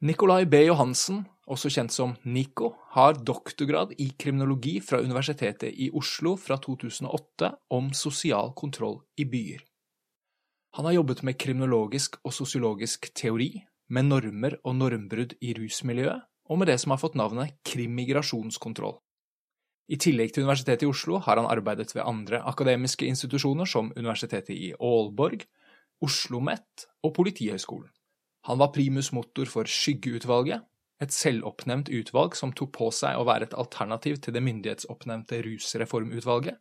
Nicolai B. Johansen, også kjent som Nico, har doktorgrad i kriminologi fra Universitetet i Oslo fra 2008 om sosial kontroll i byer. Han har jobbet med kriminologisk og sosiologisk teori, med normer og normbrudd i rusmiljøet, og med det som har fått navnet krimmigrasjonskontroll. I tillegg til Universitetet i Oslo har han arbeidet ved andre akademiske institusjoner som Universitetet i Aalborg, Oslo OsloMet og Politihøgskolen. Han var primus motor for Skyggeutvalget, et selvoppnevnt utvalg som tok på seg å være et alternativ til det myndighetsoppnevnte Rusreformutvalget.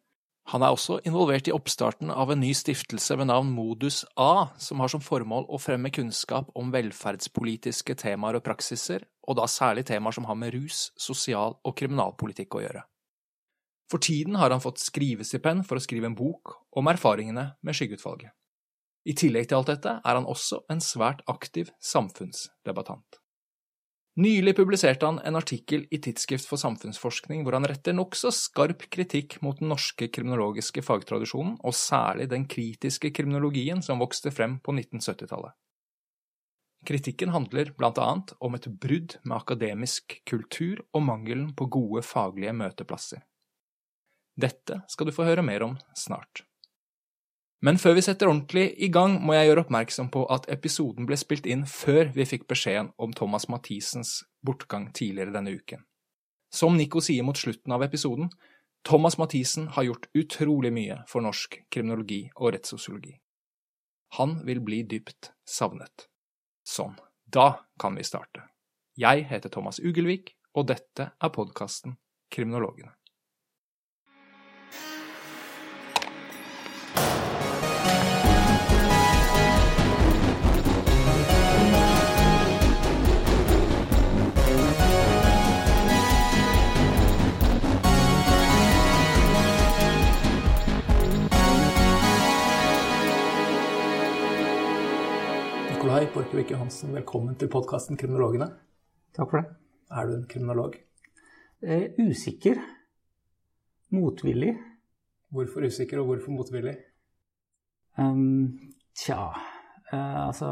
Han er også involvert i oppstarten av en ny stiftelse ved navn Modus A, som har som formål å fremme kunnskap om velferdspolitiske temaer og praksiser, og da særlig temaer som har med rus, sosial- og kriminalpolitikk å gjøre. For tiden har han fått skrivestipend for å skrive en bok om erfaringene med Skyggeutvalget. I tillegg til alt dette er han også en svært aktiv samfunnsdebattant. Nylig publiserte han en artikkel i Tidsskrift for samfunnsforskning hvor han retter nokså skarp kritikk mot den norske kriminologiske fagtradisjonen, og særlig den kritiske kriminologien som vokste frem på 1970-tallet. Kritikken handler blant annet om et brudd med akademisk kultur og mangelen på gode faglige møteplasser. Dette skal du få høre mer om snart. Men før vi setter ordentlig i gang, må jeg gjøre oppmerksom på at episoden ble spilt inn før vi fikk beskjeden om Thomas Mathisens bortgang tidligere denne uken. Som Nico sier mot slutten av episoden, Thomas Mathisen har gjort utrolig mye for norsk kriminologi og rettssosiologi. Han vil bli dypt savnet. Sånn, da kan vi starte. Jeg heter Thomas Ugelvik, og dette er podkasten Kriminologene. Nikolai Borchgrevik Johansen, velkommen til podkasten Kriminologene. Takk for det. Er du en kriminolog? Eh, usikker. Motvillig. Hvorfor usikker, og hvorfor motvillig? Um, tja uh, Altså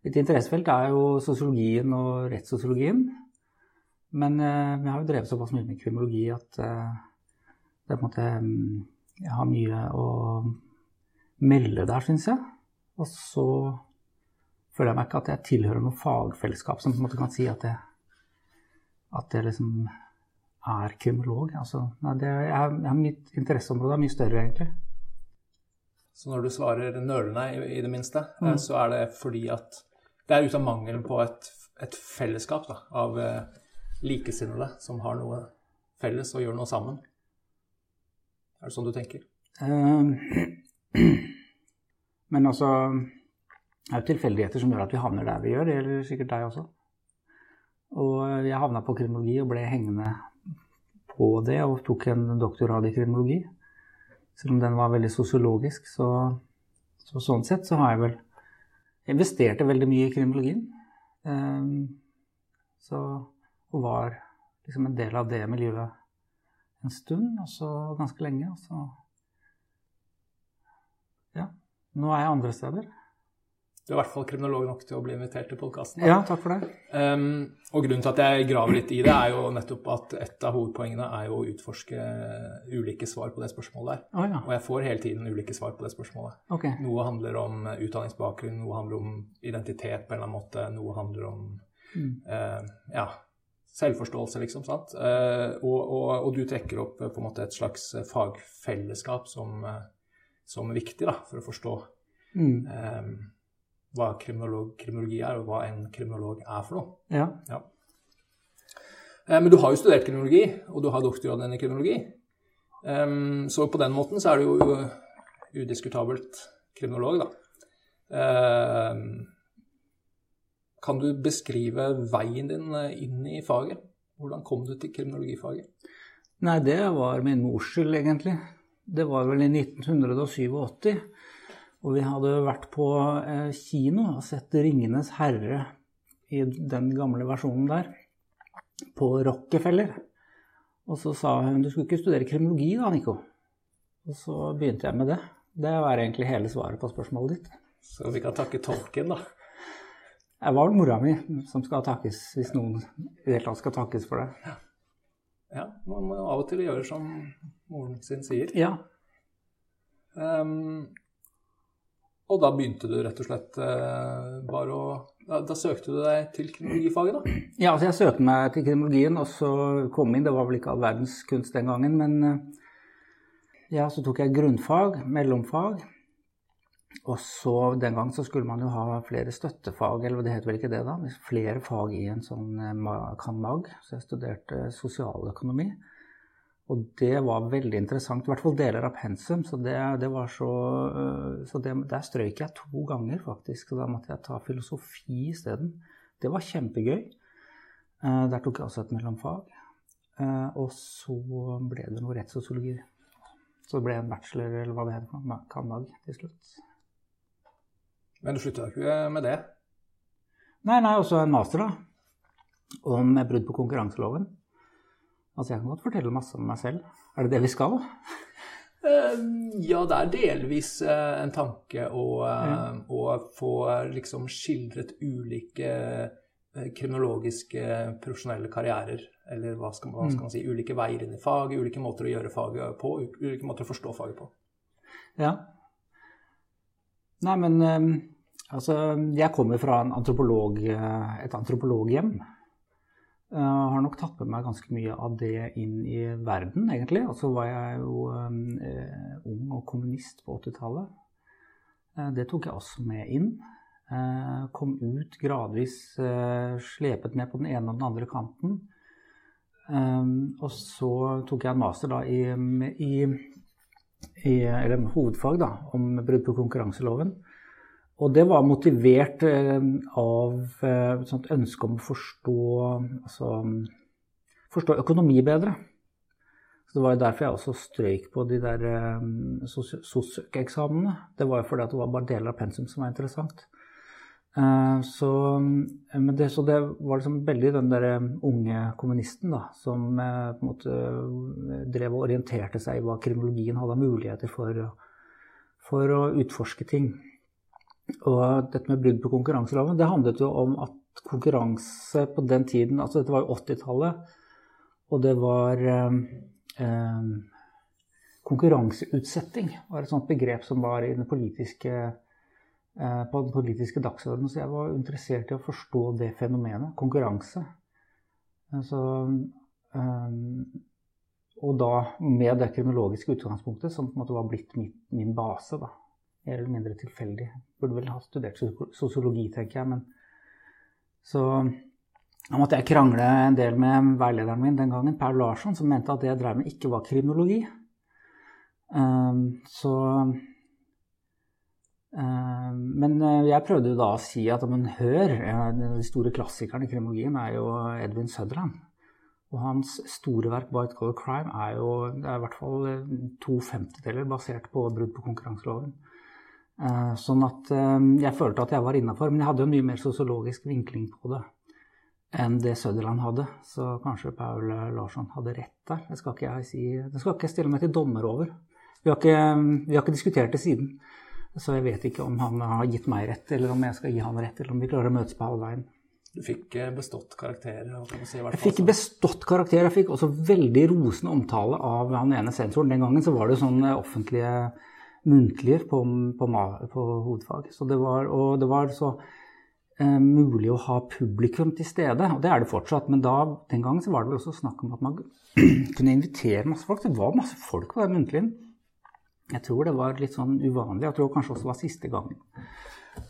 Mitt interessefelt er jo sosiologien og rettssosiologien. Men uh, vi har jo drevet såpass mye med kriminologi at uh, det er på en måte um, Jeg har mye å melde der, syns jeg. Og så føler jeg meg ikke at jeg tilhører noe fagfellesskap som på en måte kan si at jeg, at jeg liksom er kriminolog. Altså, nei, det, jeg, jeg, mitt interesseområde er mye større, egentlig. Så når du svarer nølende, i, i det minste, mm. så er det fordi at det er ut av mangelen på et, et fellesskap da, av eh, likesinnede som har noe felles og gjør noe sammen. Er det sånn du tenker? Uh, men altså er jo tilfeldigheter som gjør at vi havner der vi gjør. Det gjelder sikkert deg også. Og jeg havna på kriminologi og ble hengende på det og tok en doktorgrad i kriminologi. Selv om den var veldig sosiologisk, så, så sånn sett så har jeg vel investerte veldig mye i kriminologien. Um, så, og var liksom en del av det miljøet en stund, og så ganske lenge. Og så Ja. Nå er jeg andre steder. Du er i hvert fall kriminolog nok til å bli invitert til podkasten. Ja, takk for det. Um, og grunnen til at jeg graver litt i det, er jo nettopp at et av hovedpoengene er jo å utforske ulike svar på det spørsmålet der. Oh, ja. Og jeg får hele tiden ulike svar på det spørsmålet. Okay. Noe handler om utdanningsbakgrunn, noe handler om identitet på en eller annen måte, noe handler om mm. uh, ja, selvforståelse, liksom. sant? Uh, og, og, og, du trekker opp på en måte et slags fagfellesskap som, som er viktig da, for å forstå. Mm. Um, hva kriminologi er, og hva en kriminolog er for noe. Ja. ja. Eh, men du har jo studert kriminologi, og du har doktorgraden i kriminologi. Um, så på den måten så er du jo udiskutabelt kriminolog, da. Um, kan du beskrive veien din inn i faget? Hvordan kom du til kriminologifaget? Nei, det var min mors skyld, egentlig. Det var vel i 1987. Og vi hadde vært på eh, kino og sett 'Ringenes herre' i den gamle versjonen der, på Rockefeller. Og så sa hun 'du skulle ikke studere kriminologi da, Nico'? Og så begynte jeg med det. Det var egentlig hele svaret på spørsmålet ditt. Så vi kan takke tolken, da. Det var vel mora mi som skal takkes, hvis noen i det hele tatt skal takkes for det. Ja, man må av og til gjøre som moren sin sier. Ja. Um, og da begynte du rett og slett uh, bare å da, da, søkte du deg til kriminologifaget, da? Ja, altså jeg søkte meg til kriminologien, og så kom inn. Det var vel ikke all verdens kunst den gangen, men uh, ja, så tok jeg grunnfag, mellomfag. Og så Den gang så skulle man jo ha flere støttefag, eller det heter vel ikke det da? Flere fag i en sånn kan-mag. Så jeg studerte sosialøkonomi. Og det var veldig interessant, i hvert fall deler av pensum. Så, det, det var så, så det, der strøyk jeg to ganger, faktisk. Så da måtte jeg ta filosofi isteden. Det var kjempegøy. Der tok jeg også et mellomfag. Og så ble det noe rettssosiologi. Så det ble en bachelor, eller hva det heter, kan-mag til slutt. Men du slutta ikke med det? Nei, nei, også en master, da. Om brudd på konkurranseloven. Altså, jeg kan godt fortelle masse om meg selv. Er det det vi skal? Uh, ja, det er delvis uh, en tanke å, ja. å, få liksom skildret ulike kriminologiske profesjonelle karrierer. Eller hva skal, hva skal, man si, ulike veier inn i faget, ulike måter å gjøre faget på, ulike måter å forstå faget på. Ja. Nei, men altså Jeg kommer fra antropolog, et antropologhjem. Jeg har nok tatt med meg ganske mye av det inn i verden, egentlig. Og så var jeg jo eh, ung og kommunist på 80-tallet. Eh, det tok jeg også med inn. Eh, kom ut gradvis eh, slepet med på den ene og den andre kanten. Eh, og så tok jeg en master da i, i, i eller hovedfag da, om brudd på konkurranseloven. Og det var motivert eh, av eh, et ønske om å forstå, altså, forstå økonomi bedre. Så Det var jo derfor jeg også strøyk på de der um, Det var jo fordi det var bare deler av pensum som var interessant. Så, det, så, det, var liksom veldig den der unge kommunisten da, som på en måte drev og orienterte seg i hva kriminologien hadde av muligheter for, for å utforske ting. Og dette med brudd på konkurranseloven, det handlet jo om at konkurranse på den tiden Altså dette var jo 80-tallet, og det var eh, eh, Konkurranseutsetting var et sånt begrep som var i den politiske, eh, på den politiske dagsordenen. Så jeg var interessert i å forstå det fenomenet. Konkurranse. Altså, og da med det kriminologiske utgangspunktet, som på en måte var blitt min, min base. da mer eller mindre tilfeldig. Burde vel ha studert sosiologi, tenker jeg. Men så da måtte jeg krangle en del med veilederen min den gangen, Per Larsson, som mente at det jeg drev med, ikke var kriminologi. Um, så um, Men eh, jeg prøvde jo da å si at men hør, de store klassikerne i kriminologien er jo Edwin Sutherland. Og hans store verk 'White Color Crime' er jo det er i hvert fall to femtedeler basert på brudd på konkurranseloven. Eh, sånn at eh, jeg følte at jeg var innafor. Men jeg hadde jo mye mer sosiologisk vinkling på det enn det Søderland hadde. Så kanskje Paul Larsson hadde rett der. Det skal ikke jeg si. Det skal ikke jeg stille meg til dommer over. Vi har, ikke, vi har ikke diskutert det siden. Så jeg vet ikke om han har gitt meg rett, eller om jeg skal gi han rett, eller om vi klarer å møtes på halvveien. Du fikk eh, bestått karakterer? Si, jeg fikk bestått karakter. Jeg fikk også veldig rosende omtale av han ene sensoren. Den gangen så var det sånn offentlige muntlige på, på, på hovedfag. Så det var, og det var så eh, mulig å ha publikum til stede, og det er det fortsatt. Men da, den gangen så var det vel også snakk om at man kunne invitere masse folk. Det var masse folk på den muntlige. Jeg tror det var litt sånn uvanlig. Jeg tror kanskje også det var siste gangen.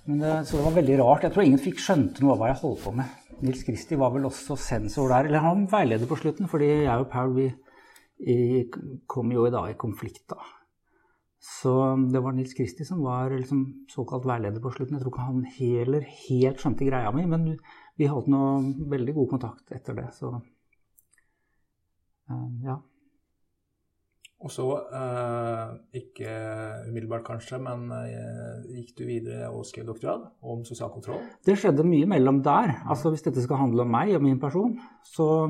Men det, så det var veldig rart. Jeg tror ingen fikk skjønte noe av hva jeg holdt på med. Nils Kristi var vel også sensor der. Eller han veileder på slutten, fordi jeg og Paul vi, vi kom jo i dag i konflikt da. Så det var Nils Kristi som var liksom såkalt veileder på slutten. Jeg tror ikke han heller helt skjønte greia mi, men vi holdt nå veldig god kontakt etter det, så uh, ja. Og så, uh, ikke umiddelbart kanskje, men uh, gikk du videre og skrev doktorgrad om sosial kontroll? Det skjedde mye mellom der. Altså Hvis dette skal handle om meg og min person, så,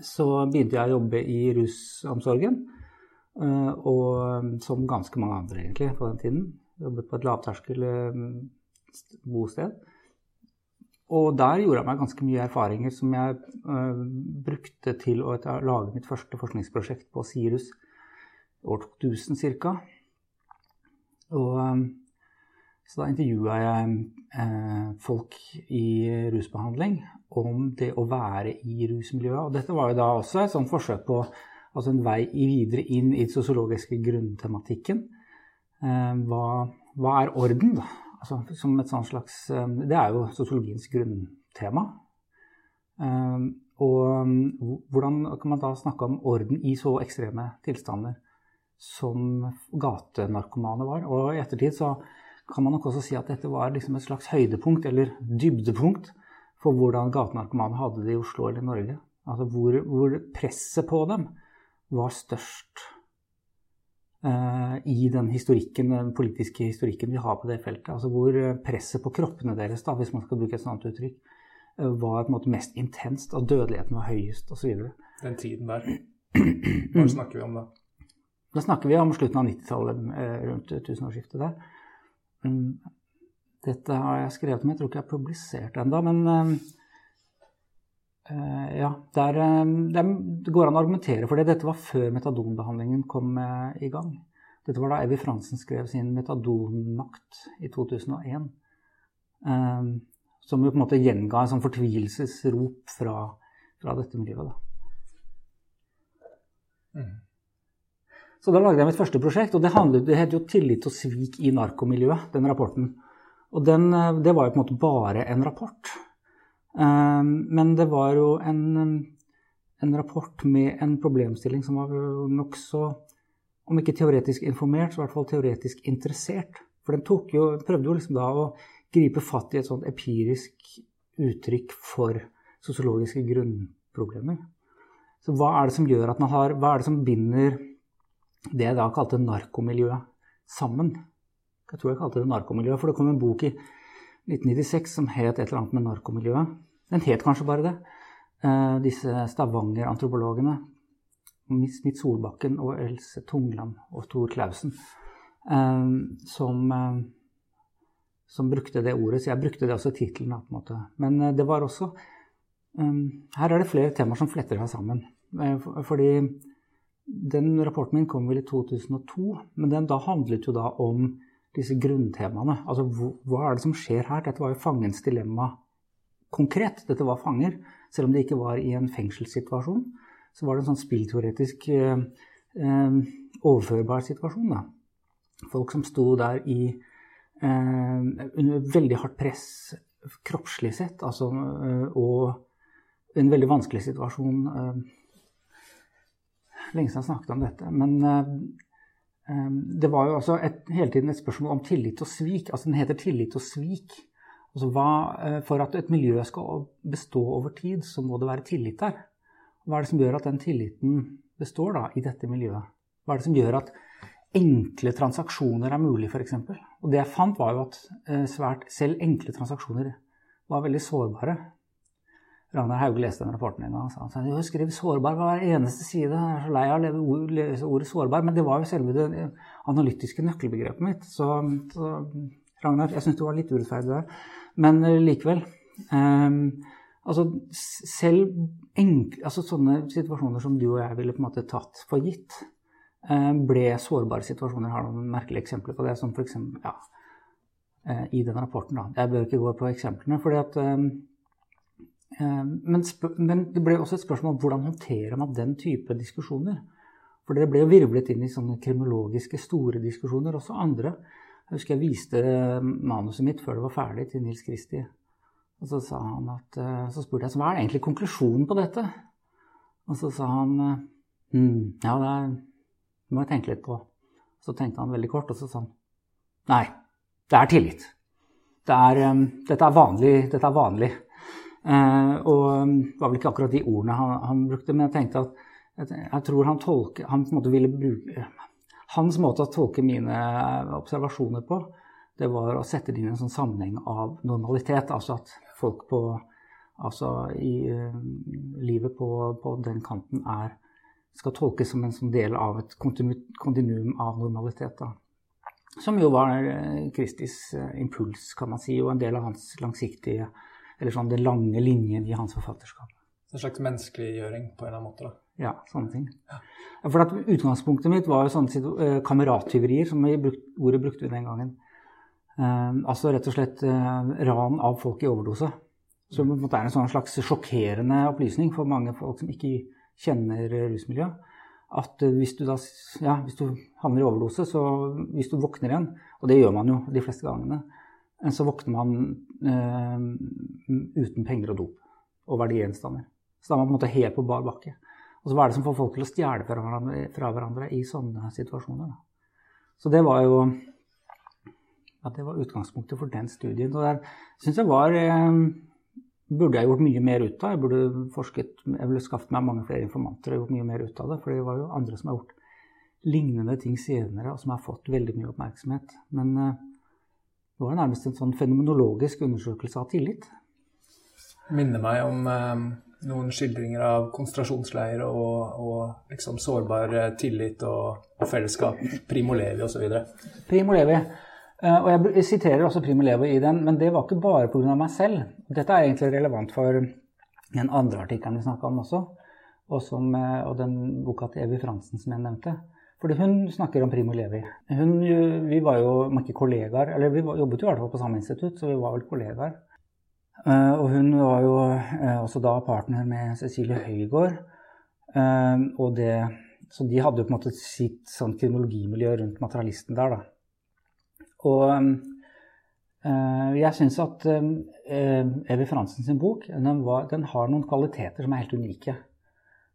så begynte jeg å jobbe i rusomsorgen. Eh, og um, som ganske mange andre egentlig på den tiden. Jobbet på et lavterskel um, bosted. og der gjorde jeg meg ganske mye erfaringer som jeg uh, brukte til å lage mitt første forskningsprosjekt på Sirus år 2000 ca. Og um, så da intervjua jeg uh, folk i rusbehandling om det å være i rusmiljøet. Og dette var jo da også et sånt forsøk på altså en vei videre inn i den sosiologiske grunntematikken. Uh, hva, hva, er orden, da? altså, som et sånt slags eh, Det er jo sosiologiens grunntema. Eh, og hvordan kan man da snakke om orden i så ekstreme tilstander som gatenarkomane var? Og i ettertid så kan man nok også si at dette var liksom et slags høydepunkt, eller dybdepunkt, for hvordan gatenarkomane hadde det i Oslo eller Norge. Altså hvor, hvor presset på dem var størst Eh, i den historikken, den politiske historikken vi har på det feltet. Altså hvor eh, presset på kroppene deres, da, hvis man skal bruke et sånt uttrykk, eh, var på en måte mest intenst, og dødeligheten var høyest osv. Den tiden der. Når snakker vi om da? Da snakker vi om slutten av 90-tallet, rundt tusenårsskiftet der. Mm, dette har jeg skrevet om, jeg tror ikke jeg har publisert det ennå, men ja, der, uh, det går an å argumentere for det. Dette var før metadonbehandlingen kom uh, i gang. Dette var da Evy Fransen skrev sin 'Metadonmakt' i 2001. som jo på en måte gjenga en sånn fortvilelsesrop fra, fra dette miljøet. Mm. Så da lagde jeg mitt første prosjekt, og det, handlet, det het jo 'Tillit og svik i narkomiljøet', den rapporten. Og den, det var jo på en måte bare en rapport. Ehm, men det var jo en, en rapport med en problemstilling som var nokså, om ikke teoretisk informert, så i hvert fall teoretisk interessert. For den jo, prøvde jo liksom da å gripe fatt i et sånt empirisk uttrykk for sosiologiske grunnproblemer. Så hva er det som gjør at man har Hva er det som binder det jeg da kalte narkomiljøet sammen? Jeg tror jeg kalte det narkomiljøet, for det kom en bok i 1996 som het et eller annet med narkomiljøet. Den het kanskje bare det. Uh, disse Stavanger-antropologene, Smith Solbakken og Else Tungland og Tor Clausen, uh, som, uh, som, brukte det ordet. Så jeg brukte det også i tittelen. Men det var også um, Her er det flere temaer som fletter seg sammen. fordi den rapporten min kom vel i 2002, men den da handlet jo da om disse grunntemaene. Altså hva er det som skjer her? Dette var jo fangens dilemma konkret. Dette var fanger. Selv om det ikke var i en fengselssituasjon, så var det en sånn spillteoretisk eh, eh, overførbar situasjon. Da. Folk som sto der i eh, under veldig hardt press kroppslig sett, altså, eh, og en veldig vanskelig situasjon. Eh, lenge siden jeg snakket om dette. Men det var jo også et, hele tiden et spørsmål om tillit og svik. Altså den heter tillit og svik. Altså hva, eh, for at et miljø skal bestå over tid, så må det være tillit der. Hva er det som gjør at den tilliten består da, i dette miljøet? Hva er det som gjør at enkle transaksjoner er mulig, f.eks.? Og det jeg fant, var jo at eh, svært, selv enkle transaksjoner var veldig sårbare. Ragnar Hauge leste den rapporten en gang og sa han jeg skrev 'sårbar' hver eneste side. Jeg er så lei av å lese ordet 'sårbar', men det var jo selve det analytiske nøkkelbegrepet mitt. Så, så Ragnar, jeg syns du var litt urettferdig der. Men eh, likevel. Um, altså selv enkle, altså sånne situasjoner som du og jeg ville på en måte tatt for gitt, um, ble sårbare situasjoner. Jeg har noen merkelige eksempler på det, som f.eks. Ja, uh, i den rapporten. Da. Jeg bør ikke gå på eksemplene. fordi at um, men, men, det ble også et spørsmål om hvordan håndterer man den type diskusjoner. For det ble jo virvlet inn i sånne kriminologiske store diskusjoner, også andre. Jeg husker jeg viste manuset mitt før det var ferdig, til Nils Kristi. Og så, sa han at, eh, så spurte jeg hva er egentlig konklusjonen på dette. Og så sa han hm, ja, det må jeg tenke litt på. Så tenkte han veldig kort, og så sa han nei, det er tillit. Det er, um, dette er vanlig. Dette er vanlig. Uh, og det var vel ikke akkurat de ordene han, han brukte, men jeg tenkte at jeg, tror han tolker han på en måte ville bruke hans måte å tolke mine observasjoner på, det var å sette det inn i en sånn sammenheng av normalitet. Altså at folk på Altså i uh, livet på, på, den kanten er skal tolkes som en sånn del av et kontinuum av normalitet. Da. Som jo var Kristis impuls, kan man si, og en del av hans langsiktige Eller sånn den lange linjen i hans forfatterskap. En slags menneskeliggjøring på en eller annen måte? da. Ja, sånne ting. Ja. For at Utgangspunktet mitt var jo sånne uh, kamerattyverier, som brukt, ordet brukte vi den gangen. Uh, altså rett og slett uh, ran av folk i overdose. Som på en måte er en sånn slags sjokkerende opplysning for mange folk som ikke kjenner rusmiljøet. At hvis du da ja, hvis du havner i overdose, så hvis du våkner igjen, og det gjør man jo de fleste gangene, så våkner man uten penger og dop og verdigjenstander. Så da er man på en måte helt på bar bakke. Og så hva er det som får folk til å stjele fra hverandre, fra hverandre i sånne situasjoner? Da? Så det var jo ja, det var utgangspunktet for den studien. Og der syns jeg var eh, Burde jeg gjort mye mer ut av. Jeg burde forsket, jeg burde skaffet meg mange flere informanter og gjort mye mer ut av det. For det var jo andre som har gjort lignende ting senere, og som har fått veldig mye oppmerksomhet. Men eh, det var nærmest en sånn fenomenologisk undersøkelse av tillit. Minner meg om eh, noen skildringer av konsentrasjonsleirer og, og liksom sårbar eh, tillit og, og fellesskap. Primo Levi osv. Primo Levi. Eh, og jeg siterer også Primo Levi i den, men det var ikke bare pga. meg selv. Dette er egentlig relevant for den andre artikkelen vi snakka om også, og, som, eh, og, den boka til Evy Fransen som jeg nevnte. Fordi hun snakker om Primo Levi. Hun, vi var jo ikke kollegaer, eller vi jobbet jo i hvert fall på samme institutt, så vi var vel kollegaer. Eh, og hun var jo eh, også da partner med Cecilie Høygård. Eh, og det, så de hadde jo på en måte sitt sånn kriminologimiljø rundt materialisten der, da. Og jeg syns at Evy Fransen sin bok den, var, den, har noen kvaliteter som er helt unike.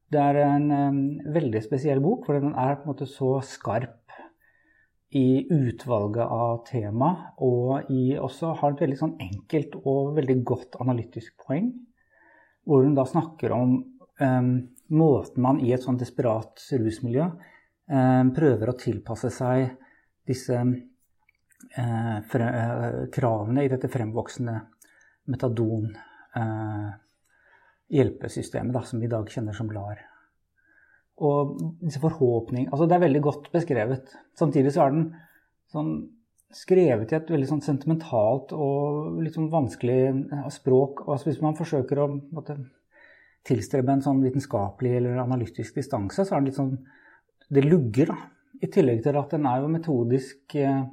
Det er en veldig spesiell bok, for den er på en måte så skarp i utvalget av tema, og i også har et veldig sånn enkelt og veldig godt analytisk poeng. Hvor hun da snakker om um, måten man i et sånn desperat rusmiljø um, prøver å tilpasse seg disse uh, fre, uh, kravene i dette fremvoksende metadon uh, hjelpesystemet da, som vi i dag kjenner som LAR. Og disse forhåpningene altså Det er veldig godt beskrevet. Samtidig så er den sånn skrevet i et veldig sånn sentimentalt og litt sånn vanskelig språk. Altså hvis man forsøker å måtte, tilstrebe en sånn vitenskapelig eller analytisk distanse, så er det litt sånn Det lugger, da. I tillegg til at den er jo metodisk eh,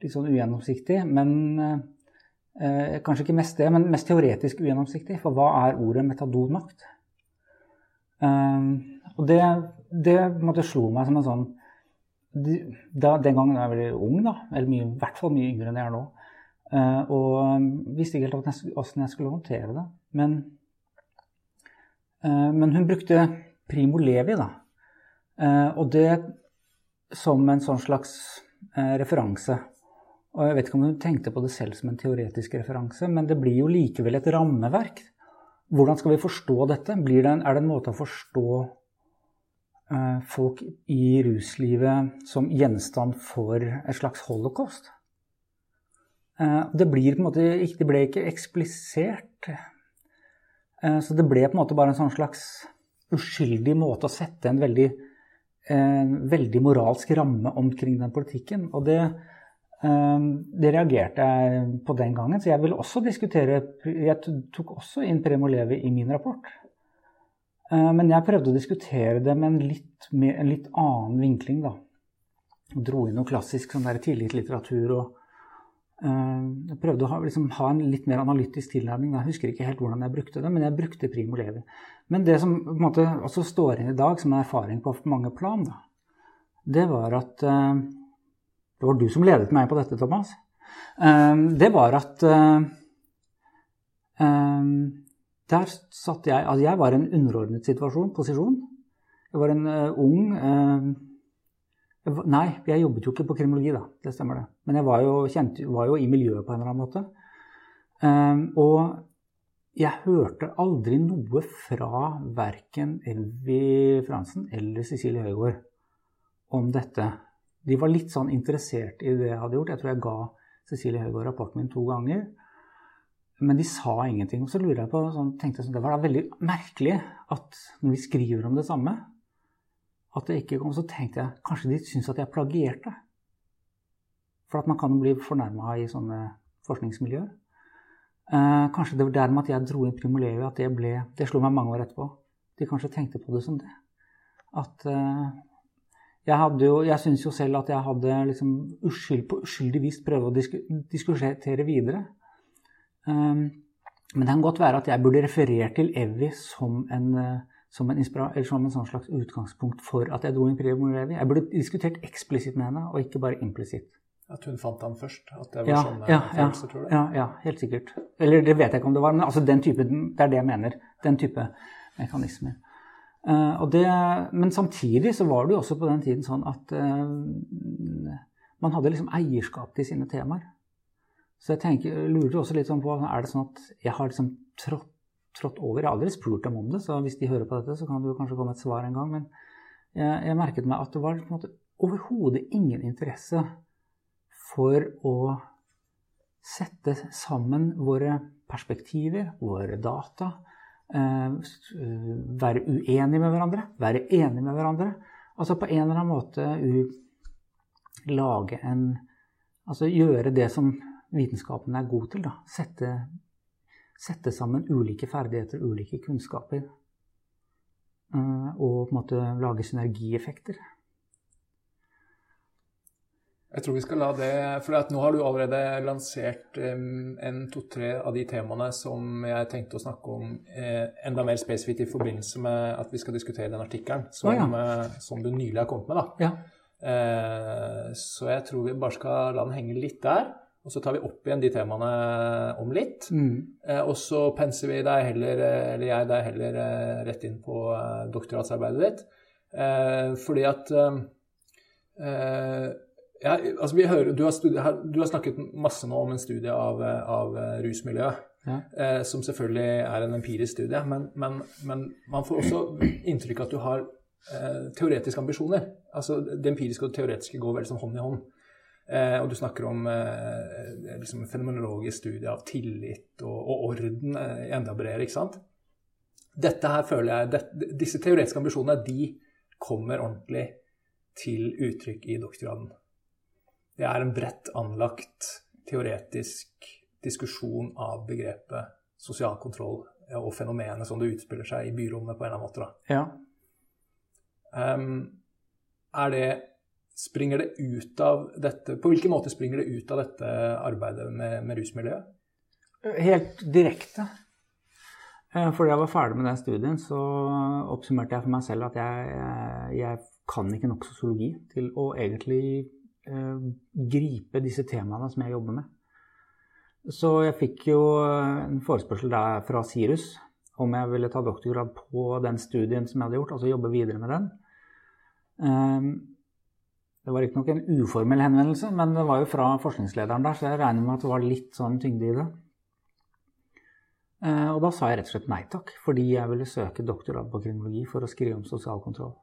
litt sånn ugjennomsiktig. Men eh, kanskje ikke mest det, men mest teoretisk ugjennomsiktig. For hva er ordet metadonmakt? Eh, og det, det måtte slo meg som en sånn da, Den gangen jeg var veldig ung, da, eller i hvert fall mye yngre enn jeg er nå. Eh, og visste ikke helt åssen jeg skulle håndtere det. Men, uh, men hun brukte Primo Levi, da. Uh, og det som en sånn slags referanse. Og jeg vet ikke om hun tenkte på det selv som en teoretisk referanse, men det blir jo likevel et rammeverk. Hvordan skal vi forstå dette? Det en, er det en måte å forstå Eh, folk i ruslivet som gjenstand for et slags holocaust. Eh, det, blir på en måte, det ble ikke eksplisert. Eh, så det ble på en måte bare en sånn slags uskyldig måte å sette en veldig, en veldig moralsk ramme omkring den politikken. Og det, det, reagerte jeg på den gangen. Så jeg ville også diskutere Jeg tok også inn Premo Levi i min rapport. Eh, men jeg prøvde å diskutere det med en litt, med en litt annen vinkling. da. Jeg dro inn noe klassisk sånn tillitslitteratur og uh, prøvde å ha, liksom, ha, en litt mer analytisk tilnærming. Jeg husker ikke helt hvordan jeg brukte det, men jeg brukte Primo Levi. Men det som på en måte også står inn i dag som en erfaring på mange plan, da, det var at uh, Det var du som ledet meg på dette, Thomas. Uh, det var at der satt jeg Altså, jeg var i en underordnet situasjon, posisjon. Jeg var en uh, ung var, Nei, jeg jobbet jo ikke på kriminologi, da. Det stemmer, det. Men jeg var jo, kjent, var jo i miljøet på en eller annen måte. Og jeg hørte aldri noe fra verken Elvi Fransen eller Cecilie Høygård om dette. De var litt sånn interessert i det jeg hadde gjort. Jeg tror jeg ga Cecilie Høygård rapporten min to ganger. Men de sa ingenting. Og så lurer jeg på, sånn, tenkte jeg sånn, Det var da veldig merkelig at når vi skriver om det samme, at det ikke kom. Så tenkte jeg kanskje de syns at jeg plagierte. For at man kan bli fornærma i sånne forskningsmiljøer. Eh, kanskje det var dermed at jeg dro inn Primolevi, at det ble Det slo meg mange år etterpå. De kanskje tenkte på det som det. At eh, jeg jo Jeg syns jo selv at jeg hadde liksom uskyld, på uskyldig vis prøvd å disku, diskutere videre. Um, men det kan godt være at jeg burde referert til Evy som en, eh, som en, som en sånn slags utgangspunkt for at jeg dro inn Primo Evy. Jeg burde diskutert eksplisitt med henne, og ikke bare implisitt. At hun fant han først? At det var ja, sånne ja, følelser, tror du? Ja, ja, helt sikkert. Eller det vet jeg ikke om det var, men altså den type, det er det jeg mener. Den type mekanismer. Uh, det, men samtidig så var det jo også på den tiden sånn at uh, man hadde liksom eierskap til sine temaer. Så jeg tenker, lurer også litt sånn på er det sånn at jeg har liksom trådt, trådt over Jeg har aldri spurt dem om det, så hvis de hører på dette, så kan det jo kanskje komme et svar en gang. Men jeg, jeg merket meg at det var på en måte overhodet ingen interesse for å sette sammen våre perspektiver, våre data, Eh, være uenige med hverandre, være enige med hverandre. Altså på en eller annen måte lage en Altså gjøre det som vitenskapen er god til. da. Sette, sette sammen ulike ferdigheter, ulike kunnskaper. Eh, og på en måte lage synergieffekter. Jeg tror vi skal la det For nå har du allerede lansert um, en to-tre av de temaene som jeg tenkte å snakke om eh, enda mer spesifikt i forbindelse med at vi skal diskutere den artikkelen som, oh, ja. eh, som, du nylig har kommet med. da. Ja. Eh, så jeg tror vi bare skal la den henge litt der. Og så tar vi opp igjen de temaene om litt. Mm. Eh, og så penser vi deg heller, eller jeg deg heller eh, rett inn på eh, doktorgradsarbeidet ditt. fordi at ja, altså vi hører, du, har studiet, du, har snakket masse nå om en studie av, av rusmiljøet. Ja. Eh, som selvfølgelig er en empirisk studie. Men, men, men, man får også inntrykk av at du har eh, teoretiske ambisjoner. Altså Det empiriske og det teoretiske går vel som hånd i hånd. Eh, og du snakker om eh, liksom fenomenologisk studie av tillit og, og orden eh, enda bredere. ikke sant? Dette her føler jeg, det, Disse teoretiske ambisjonene de kommer ordentlig til uttrykk i doktorgraden. Det er en bredt anlagt teoretisk diskusjon av begrepet sosial kontroll og fenomenet som det utspiller seg i byrommet på en eller annen måte. Ja. Um, er det Springer det ut av dette På hvilken måte springer det ut av dette arbeidet med, med rusmiljøet? Helt direkte. Eh, fordi jeg var ferdig med den studien, så oppsummerte jeg for meg selv at jeg, jeg kan ikke nok sosiologi til å egentlig Eh, gripe disse temaene som jeg jobber med. Så jeg fikk jo en forespørsel der fra Sirus om jeg ville ta doktorgrad på den studien som jeg hadde gjort, altså jobbe videre med den. Eh, det var riktignok en uformell henvendelse, men det var jo fra forskningslederen der, så jeg regner med at det var litt sånn tyngde i det. Eh, og da sa jeg rett og slett nei takk, fordi jeg ville søke doktorgrad på kriminologi for å skrive om sosial kontroll.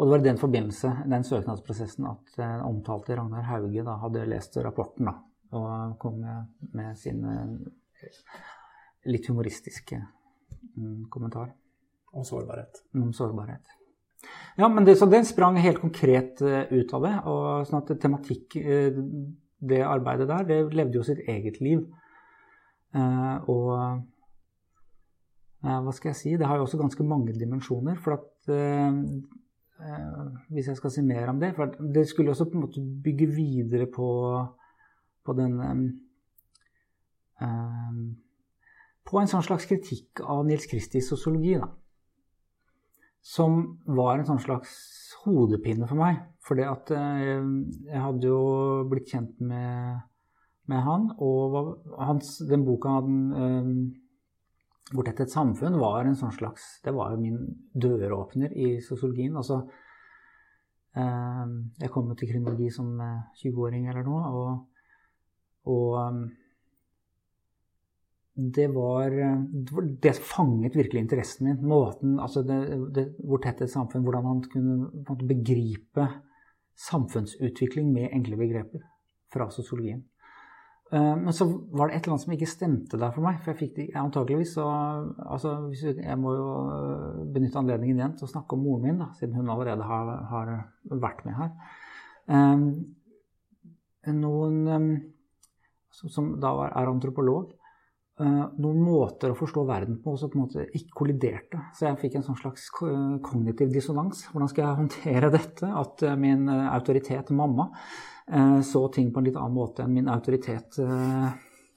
Og det var i den forbindelse, den søknadsprosessen, at den eh, omtalte Ragnar Hauge da, hadde lest rapporten da, og kom med, med sin eh, litt humoristiske mm, kommentar. Om sårbarhet. Om sårbarhet. Ja, men det, så den sprang helt konkret uh, ut av det. og sånn at tematikk, det arbeidet der, det levde jo sitt eget liv. Og hva skal jeg si, det har jo også ganske mange dimensjoner. For at Eh, hvis jeg skal si mer om det. For det skulle også på en måte bygge videre på, på den um, På en sånn slags kritikk av Nils Kristis sosiologi, da. Som var en sånn slags hodepine for meg. For det at uh, jeg hadde jo blitt kjent med, med han, og hans, den boka hadde um, hvor dette et samfunn var en sånn slags Det var jo min døråpner i sosiologien. Altså, eh, jeg kom til kriminologi som 20-åring eh, eller noe, og, og um, det var Det fanget virkelig interessen min. Måten, altså det, det, hvor tett et samfunn Hvordan man kunne begripe samfunnsutvikling med enkle begreper fra sosiologien. Eh, men så var det et eller annet som ikke stemte der for meg. For jeg fikk det antakeligvis så altså, Jeg må jo eh, benytte anledningen igjen til å snakke om moren min, da, siden hun allerede har, har vært med her. Um, noen um, som da er antropolog, noen måter å forstå verden på som på en måte ikke kolliderte. Så jeg fikk en sånn slags kognitiv dissonans. Hvordan skal jeg håndtere dette? At min autoritet mamma så ting på en litt annen måte enn min autoritet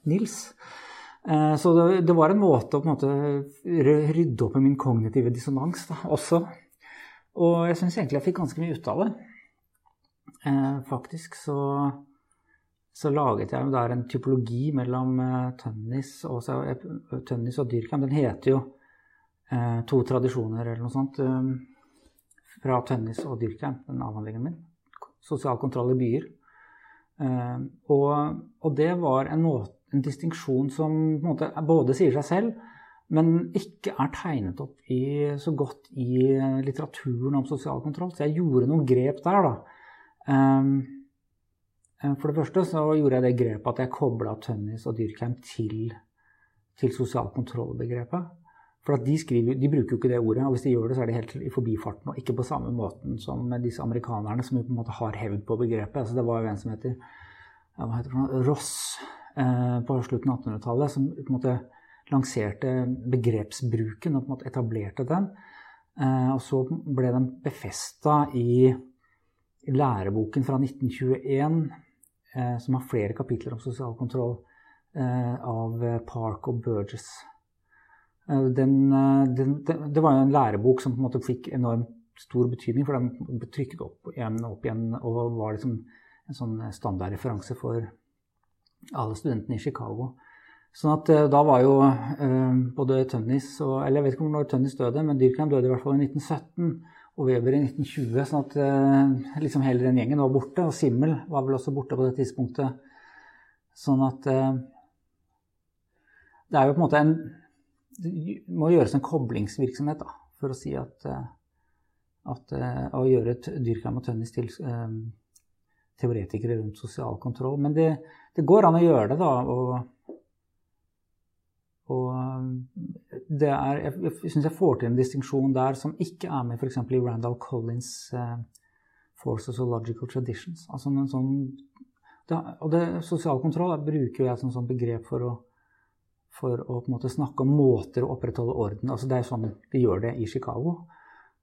Nils. Så det, var en måte å på en måte rydde opp i min kognitive dissonans da, også. Og jeg syns egentlig jeg fikk ganske mye ut av det. Faktisk så så laget jeg der en typologi mellom Tønnis og, Tønnis og Dyrkheim. Den heter jo To tradisjoner eller noe sånt fra Tønnis og Dyrkheim, den avhandlingen min. Sosial kontroll i byer. Og, og, det var en, måte, en distinksjon som måte, både sier seg selv, men ikke er tegnet opp i, så godt i litteraturen om sosial kontroll. Så jeg gjorde noen grep der, da. Eh, for det første så gjorde jeg det grepet at jeg kobla Tønnis og Dyrkheim til, til sosial kontroll-begrepet. For de, skriver, de, bruker jo ikke det ordet, og hvis de gjør det, så er de helt i forbifarten. Og ikke på samme måten som disse amerikanerne, som jo på en måte har hevd på begrepet. Altså det var jo en som heter, heter det, Ross eh, på slutten av 1800-tallet, som på en måte lanserte begrepsbruken og på en måte etablerte den. Eh, og så ble den befesta i læreboken fra 1921 Eh, som har flere kapitler om sosial kontroll, eh, av Park og Burgess. Den, den, det var jo en lærebok som på en måte fikk enormt stor betydning, for den ble trykket opp igjen og opp igjen og var liksom en sånn standardreferanse for alle studentene i Chicago. Sånn at da var jo både Tønnis og Eller jeg vet ikke når Tønnis døde, men Dyrkheim døde i hvert fall i 1917 og Weber i 1920. sånn at eh, liksom hele den gjengen var borte. Og Simmel var vel også borte på det tidspunktet. Sånn at eh, Det er jo på en måte en Det må gjøres en koblingsvirksomhet da, for å si at, eh, at Å gjøre Dyrkheim og Tønnis til teoretikere rundt sosial kontroll. Men det, det, går an å gjøre det, da. og og eh, det er, jeg, jeg syns jeg får til en distinksjon der som ikke er med f.eks. i Randall Collins' uh, For Sociological Traditions. Altså en sånn, det, og det, sosial kontroll bruker jeg som sånn begrep for å, for å på en måte snakke om måter å opprettholde orden altså Det er sånn de gjør det i Chicago.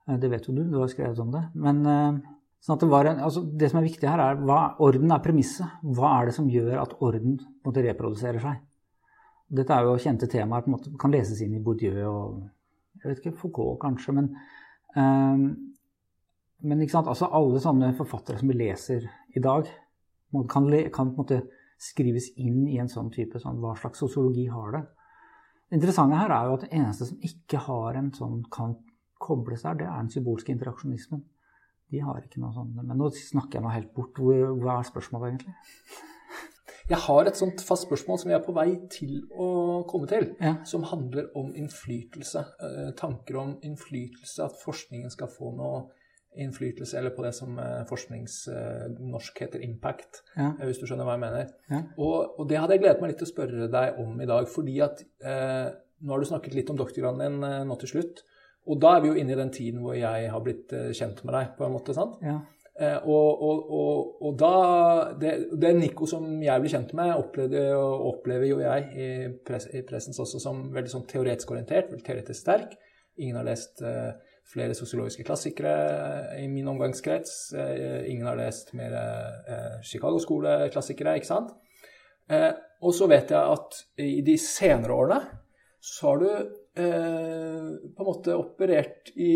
Uh, det vet jo du, du har skrevet om det. Men uh, sånn det, en, altså det, som er viktig her, er hva orden er premisset. Hva er det som gjør at orden måte, reproduserer seg? Dette er jo kjente temaer, på en måte, kan leses inn i Bourdieu og jeg vet ikke, Foucault kanskje. Men, um, men altså, alle sånne forfattere som vi leser i dag, kan, kan på en måte skrives inn i en sånn type sånn, Hva slags sosiologi har det? Det interessante her er jo at det eneste som ikke har en sånn kan kobles der, det er den symbolske interaksjonismen. De har ikke noe sånt. Men nå snakker jeg meg helt bort. Hva er spørsmålet egentlig? Jeg har et sånt fast spørsmål som jeg er på vei til å komme til, ja. som handler om innflytelse. Eh, tanker om innflytelse, at forskningen skal få noe innflytelse, eller på det som eh, forskningsnorsk eh, heter impact, ja. hvis du skjønner hva jeg mener. Ja. Og, og, det hadde jeg gledet meg litt til å spørre deg om i dag, fordi at eh, nå har du snakket litt om doktorgraden din eh, nå til slutt. Og da er vi jo inne i den tiden hvor jeg har blitt eh, kjent med deg, på en måte. sant? Ja. Eh, og, og, og, og, da det, det Nico som jeg ble kjent med, opplevde og opplever jo jeg i, pres, i pressens også som veldig sånn teoretisk orientert, veldig teoretisk sterk. Ingen har lest uh, flere sosiologiske klassikere i min omgangskrets. Uh, ingen har lest mer uh, Chicago-skoleklassikere, ikke sant? og så vet jeg at i de senere årene så har du på en måte operert i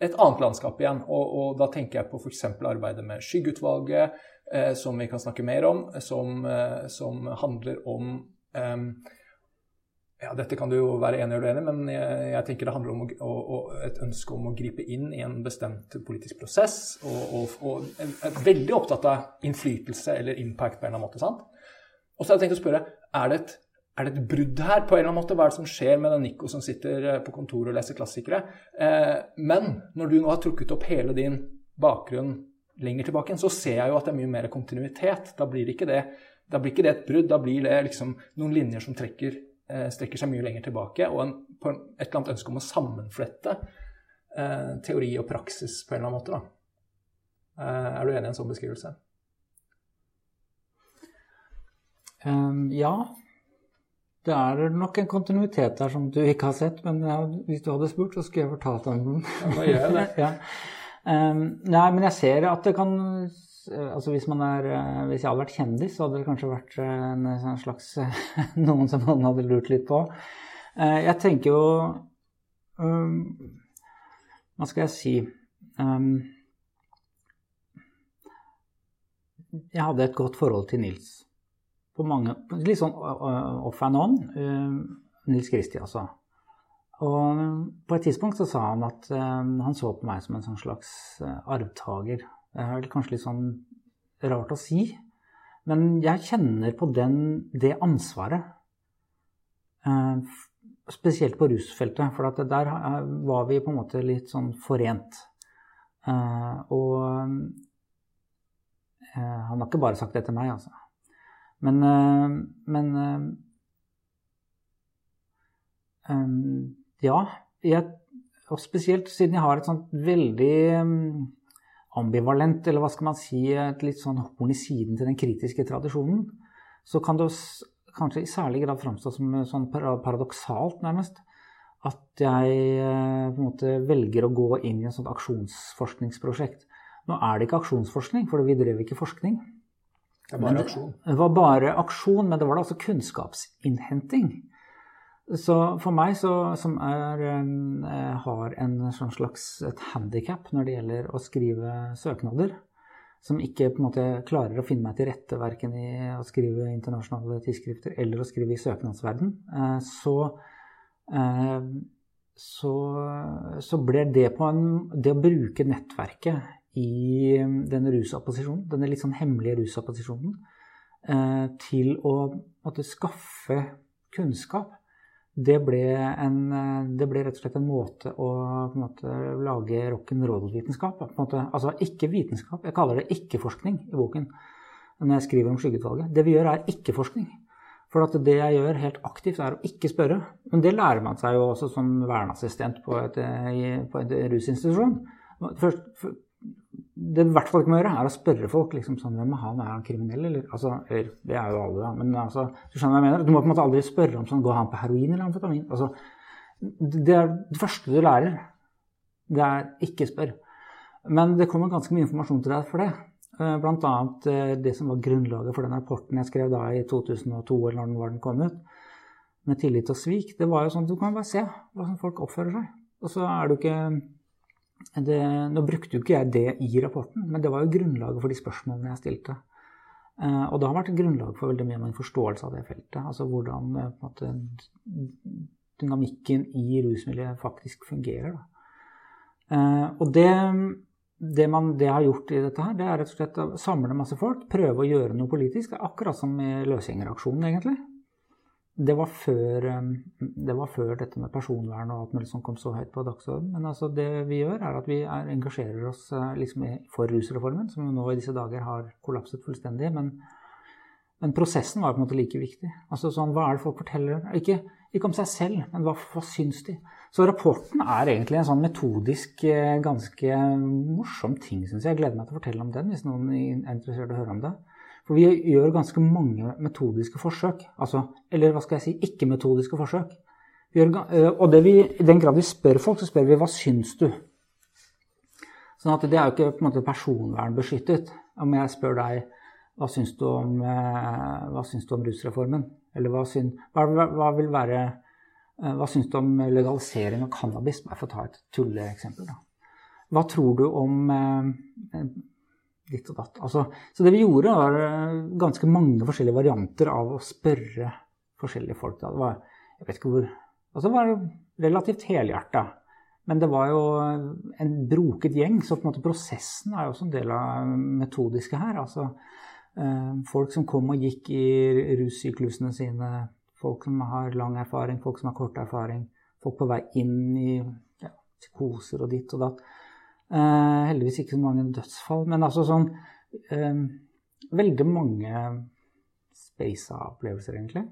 et annet landskap igjen. Og, og da tenker jeg på f.eks. arbeidet med Skyggeutvalget, eh, som vi kan snakke mer om, som, eh, som handler om eh, ja, Dette kan du jo være enig eller uenig men jeg, jeg, tenker det handler om å, å, et ønske om å gripe inn i en bestemt politisk prosess. Og, og, og er veldig opptatt av innflytelse eller impact på en eller annen måte. sant? Og så har jeg tenkt å spørre er det et er det et brudd her? på en eller annen måte? Hva er det som skjer med den Nico som sitter eh, på kontoret og leser klassikere? Eh, men når du nå har trukket opp hele din bakgrunn lenger tilbake, så ser jeg jo at det er mye mer kontinuitet. Da blir ikke det, blir ikke det et brudd. Da blir det liksom noen linjer som trekker, strekker seg mye lenger tilbake, og en, på en, et eller annet ønske om å sammenflette eh, teori og praksis på en eller annen måte. Eh, er du enig i en sånn beskrivelse? Um, ja. Det er nok en kontinuitet der som du ikke har sett, men ja, hvis du hadde spurt, så skulle jeg fortalt om den. Ja, da gjør jeg det. ja. um, nei, men jeg ser at det kan altså hvis, er, hvis, jeg hadde vært kjendis, så hadde det kanskje vært en, en slags noen som noen hadde lurt litt på. Jeg tenker jo um, Hva skal jeg si um, Jeg hadde et godt forhold til Nils. På mange, litt sånn off and on. Nils Kristi, altså. Og på et tidspunkt så sa han at han så på meg som en sånn slags arvtaker. Det er vel kanskje litt sånn rart å si, men jeg kjenner på den, det ansvaret. Spesielt på rusfeltet, for der var vi på en måte litt sånn forent. Og han har ikke bare sagt det til meg, altså. Men, men Ja. Jeg, og spesielt siden jeg har et sånt veldig ambivalent, eller hva skal man si, et litt sånn horn i siden til den kritiske tradisjonen, så kan det kanskje i særlig grad framstå som sånn paradoksalt, nærmest, at jeg på en måte velger å gå inn i en sånt aksjonsforskningsprosjekt. Nå er det ikke aksjonsforskning, for vi drev ikke forskning. Det var bare aksjon. Det var bare aksjon, men det var da altså kunnskapsinnhenting. Så for meg så, som er, har en sånn slags et handikap når det gjelder å skrive søknader, som ikke på en måte klarer å finne meg til rette verken i å skrive internasjonale tidsskrifter eller å skrive i søknadsverden, så, så, så ble det på en Det å bruke nettverket i denne rusopposisjonen, denne litt sånn hemmelige rusopposisjonen, til å måtte skaffe kunnskap det ble, en, det ble, rett og slett en måte å en måte, lage rock'n'roll-vitenskap på. Altså ikke vitenskap, jeg kaller det ikke-forskning i boken når jeg skriver om skyggeutvalget. Det vi gjør, er ikke-forskning. For det jeg gjør helt aktivt, er å ikke spørre. Men det lærer man seg jo også som verneassistent på, et, på en rusinstitusjon. Først, det du i hvert fall ikke må gjøre, er å spørre folk liksom sånn Hvem er han? Er han kriminell, eller? Altså, eller det er jo alle, da. Men altså, du skjønner hva jeg mener? Du må på en måte aldri spørre om sånn Går han på heroin eller amfetamin? Altså, det er det første du lærer. Det er ikke spør. Men det kommer ganske mye informasjon til deg for det. Blant annet det som var grunnlaget for den rapporten jeg skrev da i 2002, eller når den var den kom ut, med tillit og svik. Det var jo sånn at du kan bare se hvordan folk oppfører seg. Og så er du ikke det, nå brukte jo ikke jeg det i rapporten, men det var jo grunnlaget for de spørsmålene jeg stilte. Eh, og det har vært grunnlag for veldig mye av min forståelse av det feltet. Altså hvordan eh, måte, dynamikken i rusmiljøet faktisk fungerer. Eh, og det, det, man, det har gjort i dette her, det er rett og slett å samle masse folk, prøve å gjøre noe politisk. Akkurat som i løsgjengeraksjonen, egentlig det var, før, um, det var før dette med personvern og alt mulig som kom så høyt på dagsordenen. Men altså det vi gjør, er at vi er, engasjerer oss uh, liksom for rusreformen, som nå i disse dager har kollapset fullstendig. Men, men, prosessen var på en måte like viktig. Altså sånn, Hva er det folk forteller? Ikke, ikke om seg selv, men hva, hva, syns de? Så rapporten er egentlig en sånn metodisk uh, ganske morsom ting, syns jeg. Jeg gleder meg til å fortelle om den hvis noen er interessert i å høre om det. For vi gjør ganske mange metodiske forsøk. Altså, eller hva skal jeg si, ikke-metodiske forsøk. Gjør, og vi, i den grad vi spør folk, så spør vi hva syns du? Sånn at det er jo ikke på en måte personvernbeskyttet. Om jeg spør deg hva syns du om, hva syns du om rusreformen? Eller hva, syns, hva, hva, vil være Hva syns du om legalisering av cannabis? Bare for å ta et tulleeksempel. Hva tror du om ditt og datt. Altså, så det vi gjorde, var eh, ganske mange forskjellige varianter av å spørre forskjellige folk. Det var, jeg vet ikke hvor, altså var relativt helhjerta. Men det var jo en broket gjeng, så på en måte prosessen er jo også en del av metodiske her. Altså, eh, folk som kom og gikk i russyklusene sine, folk som har lang erfaring, folk som har kort erfaring, folk på vei inn i ja, psykoser og ditt og datt. Eh, heldigvis ikke så mange dødsfall, men altså sånn eh, Veldig mange spasa opplevelser, egentlig.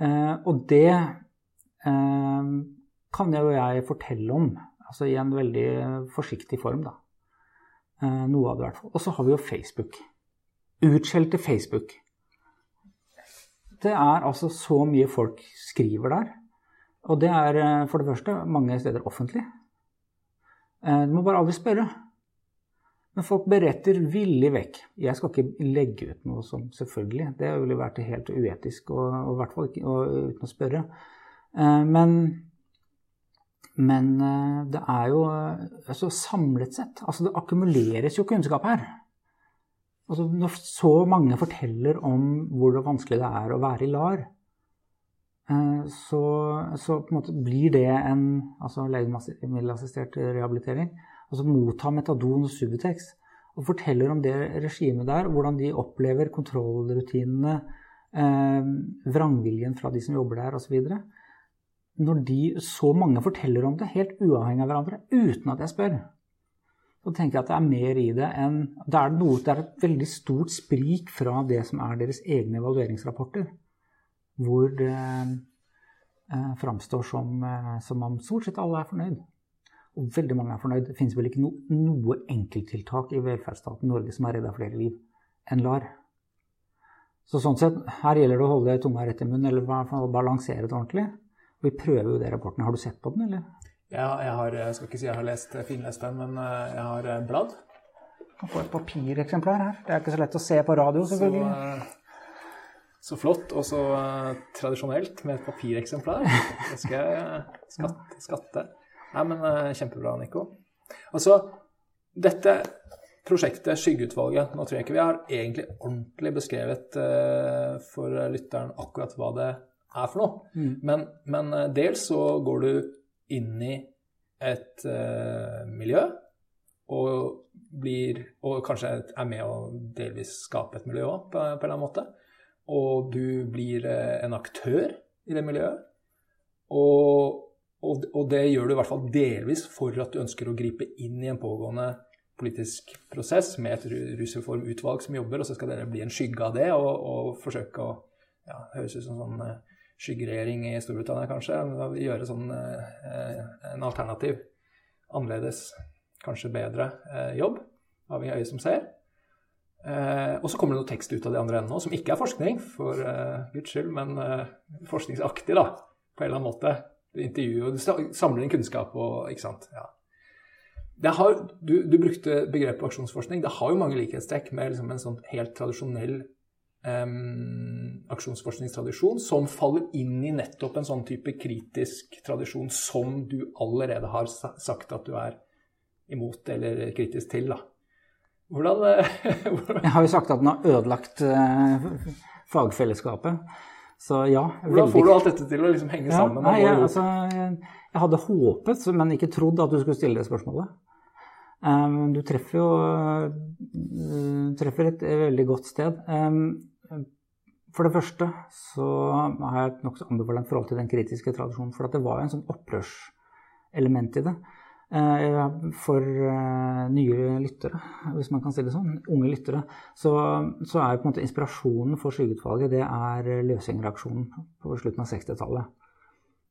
Eh, og det kan jo jeg fortelle om, altså i en veldig forsiktig form, da. Noe av det, i hvert fall. Og så har vi jo Facebook. Utskjelte Facebook. det er altså så mye folk skriver der. Og det er for det første mange steder offentlig. Eh, du må bare aldri spørre. Men folk beretter villig vekk. Jeg skal ikke legge ut noe som selvfølgelig. Det ville vært helt uetisk, og, og i hvert fall ikke og, uten å spørre. Eh, men, men det er jo altså samlet sett Altså det akkumuleres jo kunnskap her. Altså når så mange forteller om hvor vanskelig det er å være i LAR, Eh, så, så, på en måte blir det en altså legemiddelassistert rehabilitering. Altså motta metadon og Subutex og forteller om det regimet der, hvordan de opplever kontrollrutinene, eh, vrangviljen fra de som jobber der osv. Når de, så mange forteller om det, helt uavhengig av hverandre, uten at jeg spør, så tenker jeg at det er mer i det enn Det er, noe, det er et veldig stort sprik fra det som er deres egne evalueringsrapporter hvor det eh, framstår som, eh, som om stort sett alle er fornøyd. Og veldig mange er fornøyd. Det finnes vel ikke no, noe enkelttiltak i velferdsstaten Norge som har redda flere liv enn LAR. Så sånn sett, her gjelder det å holde tunga rett i munnen, eller balansere det ordentlig. Vi prøver jo det rapporten. Har du sett på den, eller? Ja, jeg har, jeg skal ikke si jeg har lest, finlest den, men eh, jeg har bladd. Du kan få et papireksemplar her. Det er ikke så lett å se på radio, selvfølgelig. Så, så flott og så uh, tradisjonelt med et papireksemplar. Det skal jeg uh, skatte, skatte. Nei, men uh, kjempebra, Nico. Altså, dette prosjektet, Skyggeutvalget Nå tror jeg ikke vi har egentlig ordentlig beskrevet for lytteren akkurat hva det er for noe. Mm. Men, men, dels så går du inn i et miljø og blir Og kanskje er med å delvis skape et miljø òg, på, på en eller annen måte og du blir eh, en aktør i det miljøet. Og, og, og, det gjør du i hvert fall delvis for at du ønsker å gripe inn i en pågående politisk prosess med et rusreformutvalg som jobber, og så skal dere bli en skygge av det og, og forsøke å ja, Høres ut som sånn eh, skyggeregjering i Storbritannia, kanskje. Gjøre sånn eh, en alternativ, annerledes, kanskje bedre jobb, avhengig av øyet som ser. Eh, og så kommer det noe tekst ut av de andre enden òg, som ikke er forskning, for eh, guds skyld, men eh, forskningsaktig, da, på en eller annen måte. Du intervjuer, du samler inn kunnskap og Ikke sant. Ja. Har, du, du, brukte begrepet aksjonsforskning. Det har jo mange likhetstrekk med liksom en sånn helt tradisjonell aksjonsforskningstradisjon, som faller inn i nettopp en sånn type kritisk tradisjon som du allerede har sagt at du er imot eller kritisk til. da. Hvordan, hvordan Jeg har jo sagt at den har ødelagt uh, fagfellesskapet. Så ja. Hvordan får du alt dette til å liksom henge ja, sammen? Nei, jeg, altså, jeg, hadde håpet, men ikke trodd at du skulle stille det spørsmålet. Um, du treffer jo uh, treffer et veldig godt sted. Um, for det første så har jeg et nokså ambivalent forhold til den kritiske tradisjonen. For det var en sånn opprørselement i det. Eh, for eh, nye lyttere, hvis man kan si det sånn, unge lyttere, så, så er på en måte inspirasjonen for Skyggeutvalget det er løsgjengerreaksjonen på slutten av 60-tallet.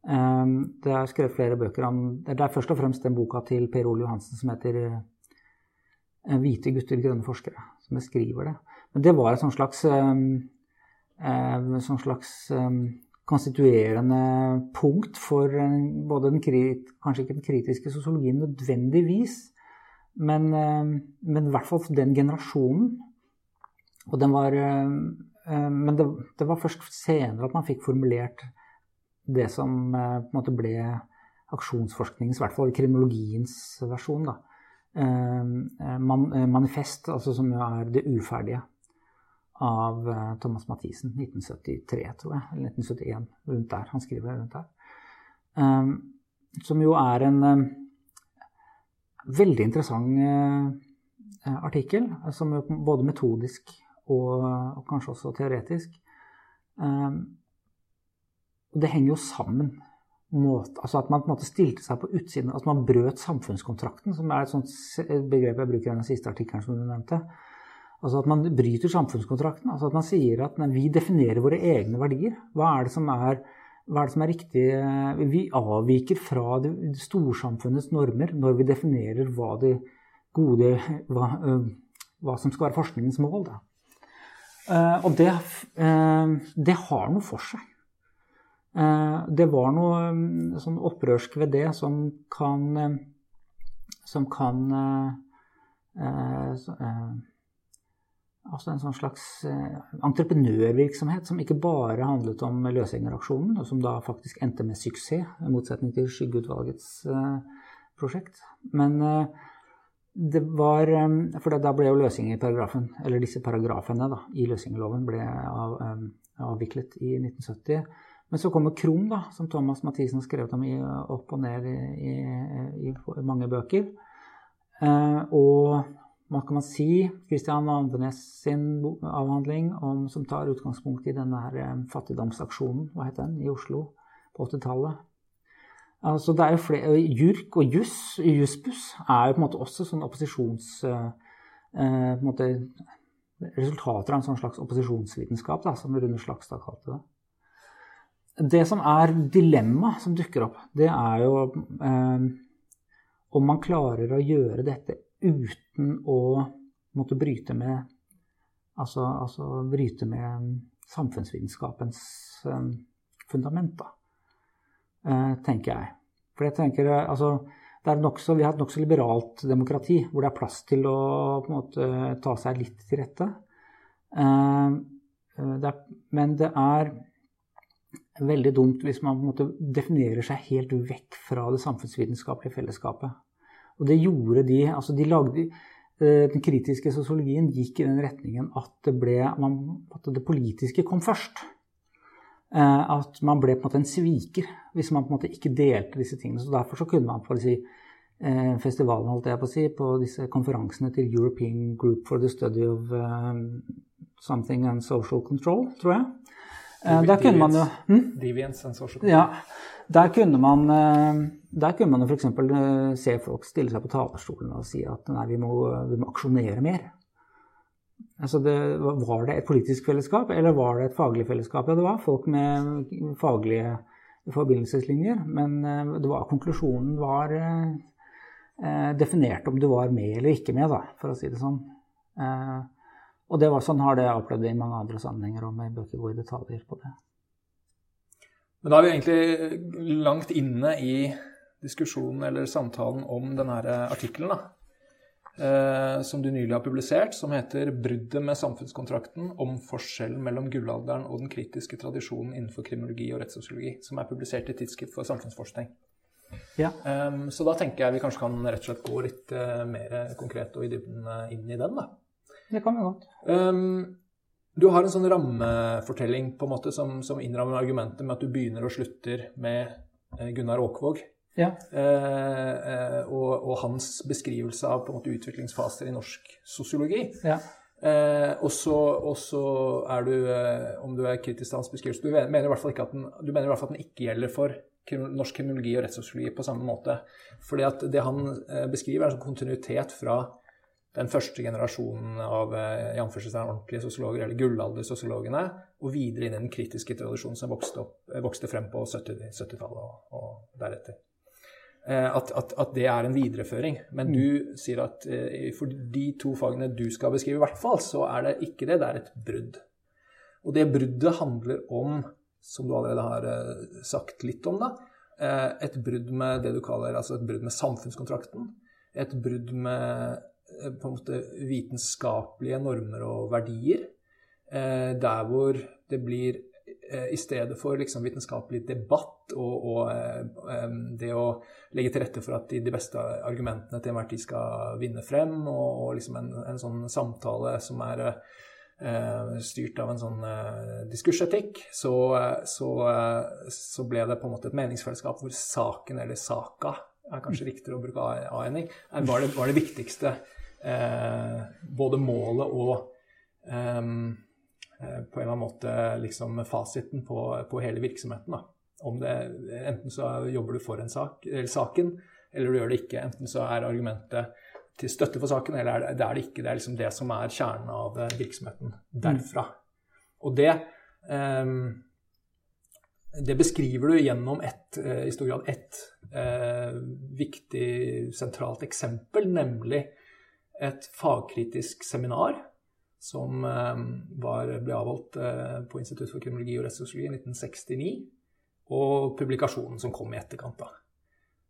Eh, det er skrevet flere bøker om Det er først og fremst den boka til Per Ole Johansen som heter 'Hvite gutter, grønne forskere', som beskriver det. Men det var et sånt slags, sånt slags konstituerende punkt for både den, kanskje ikke den kritiske sosiologien nødvendigvis, men, eh, men, i hvert fall for den generasjonen. Og den var, eh, eh, men det, det, var først senere at man fikk formulert det som på en måte ble aksjonsforskningens, i hvert fall kriminologiens versjon. Da. manifest, altså som jo er det uferdige av eh, Thomas Mathisen. 1973, tror jeg. Eller 1971. Rundt der. Han skriver rundt der. Um, som jo er en um, veldig interessant uh, artikkel. Som jo både metodisk og, kanskje også teoretisk. Um, og det henger jo sammen. Måte, altså At man på en måte stilte seg på utsiden, at man brøt samfunnskontrakten, som er et sånt begrep jeg bruker i den siste artikkelen som du nevnte. Altså at man bryter samfunnskontrakten. altså At man sier at vi definerer våre egne verdier. Hva er det som er, er, det som er riktig? Vi avviker fra det, storsamfunnets normer når vi definerer hva, det gode, hva, hva som skal være forskningens mål. Da. Uh, og det, det, har noe for seg. Det var noe um, sånn opprørsk ved det som kan Som kan Altså en sånn slags entreprenørvirksomhet som ikke bare handlet om Løsgängeraksjonen, og som da faktisk endte med suksess, i motsetning til Skyggeutvalgets prosjekt. Men det var For da ble jo løsgjengerparagrafen, eller disse paragrafene da, i løsgjengerloven, ble av, avviklet i 1970. Men så kommer Krum, da, som Thomas Mathisen har skrevet om i, opp og ned i, i, i mange bøker. Og hva kan man si? Christian Andenes sin avhandling om, som tar utgangspunkt i denne her, um, fattigdomsaksjonen hva heter den, i Oslo på 80-tallet. Altså, det er jo flere, JURK og JUS, JUSBUS er jo på en måte også sånn opposisjons... Eh, eh, måte resultater av en sånn slags opposisjonsvitenskap, da, som Rune Slagstad kalte det. Det som er dilemmaet som dukker opp, det er jo eh, om man klarer å gjøre dette uten å måtte bryte med Altså, altså bryte med samfunnsvitenskapens eh, fundament, da. Eh, tenker jeg. For jeg tenker, eh, altså, så, Vi har et nokså liberalt demokrati hvor det er plass til å på en måte, ta seg litt til rette. Eh, det er, men det er veldig dumt hvis man på en måte definerer seg helt vekk fra det samfunnsvitenskapelige fellesskapet. Og det gjorde de. altså de lagde, Den kritiske sosiologien gikk i den retningen at det, ble, at det politiske kom først. Eh, at man ble på en måte en sviker hvis man på en måte ikke delte disse tingene. Så Derfor så kunne man på si, eh, festivalen holdt jeg på å si, på disse konferansene til European Group for the Study of Something and Social Control, tror jeg. Der kunne man jo hm? Deviance and social control. Ja, der kunne man, der kunne man f.eks. se folk stille seg på talerstolen og si at nei, vi må, vi må aksjonere mer. Altså det, var det et politisk fellesskap, eller var det et faglig fellesskap? Ja, det var folk med faglige forbindelseslinjer, men det var, konklusjonen var eh, eh, definert om du var med eller ikke med, da, for å si det sånn. Eh, og det var sånn har det jeg opplevd i mange andre sammenhenger, og med bøker gå i detaljer på det. Men da er vi egentlig langt inne i diskusjonen eller samtalen om denne artikkelen. eh, som du nylig har publisert, som heter 'Bruddet med samfunnskontrakten om forskjellen mellom gullalderen og den kritiske tradisjonen innenfor kriminologi og rettssosiologi', som er publisert i Tidsskrift for samfunnsforskning. Ja. Um, så da tenker jeg vi kanskje kan rett og slett gå litt uh, mer konkret og i dybden uh, inn i den, da. Det kan vi godt. Um, du har en sånn rammefortelling på en måte som, som innrammer argumentet med at du begynner og slutter med Gunnar Åkvåg. Ja. Eh, eh, og, og, hans beskrivelse av på en måte utviklingsfaser i norsk sosiologi. Ja. Eh, og så er du, eh, om du er kritisk til hans beskrivelse Du mener i hvert fall at den, du mener i hvert fall at den ikke gjelder for norsk kriminologi og rettssosiologi på samme måte. Fordi at det han eh, beskriver, er en sånn kontinuitet fra den første generasjonen av eh, i ordentlige sosiologer, eller gullaldersosiologene, og videre inn i den kritiske tradisjonen som vokste, opp, vokste frem på 70-tallet 70 og, og deretter. Eh, at, at, at, det er en videreføring. Men du mm. sier at uh, for de to fagene du skal beskrive, i hvert fall, så er det ikke det. Det er et brudd. Og det bruddet handler om, som du allerede har uh, sagt litt om, da, et brudd med det du kaller altså et brudd med samfunnskontrakten. Et brudd med på en måte vitenskapelige normer og verdier. der hvor det blir Eh, i stedet for liksom vitenskapelig debatt og, og um, det å legge til rette for at de, de beste argumentene til enhver tid skal vinne frem, og, og liksom en, en, sånn samtale som er uh, styrt av en sånn uh, diskursetikk, så, så, så, ble det på en måte et meningsfellesskap hvor saken, eller saka, er kanskje riktigere å bruke a-ending, var, var, det viktigste. Eh, både målet og um, Eh, på en eller annen måte liksom fasiten på, på hele virksomheten. Det, enten så jobber du for en sak, eller saken, eller du gjør det ikke. Enten så er argumentet til støtte for saken, eller er det, er det ikke. Det er liksom det som er kjernen av eh, virksomheten derfra. Og det um, det beskriver du gjennom et, i stor grad ett eh, viktig, sentralt eksempel, nemlig et fagkritisk seminar som var, ble avholdt på Institutt for kriminologi og rettssosiologi i 1969, og publikasjonen som kom i etterkant. da.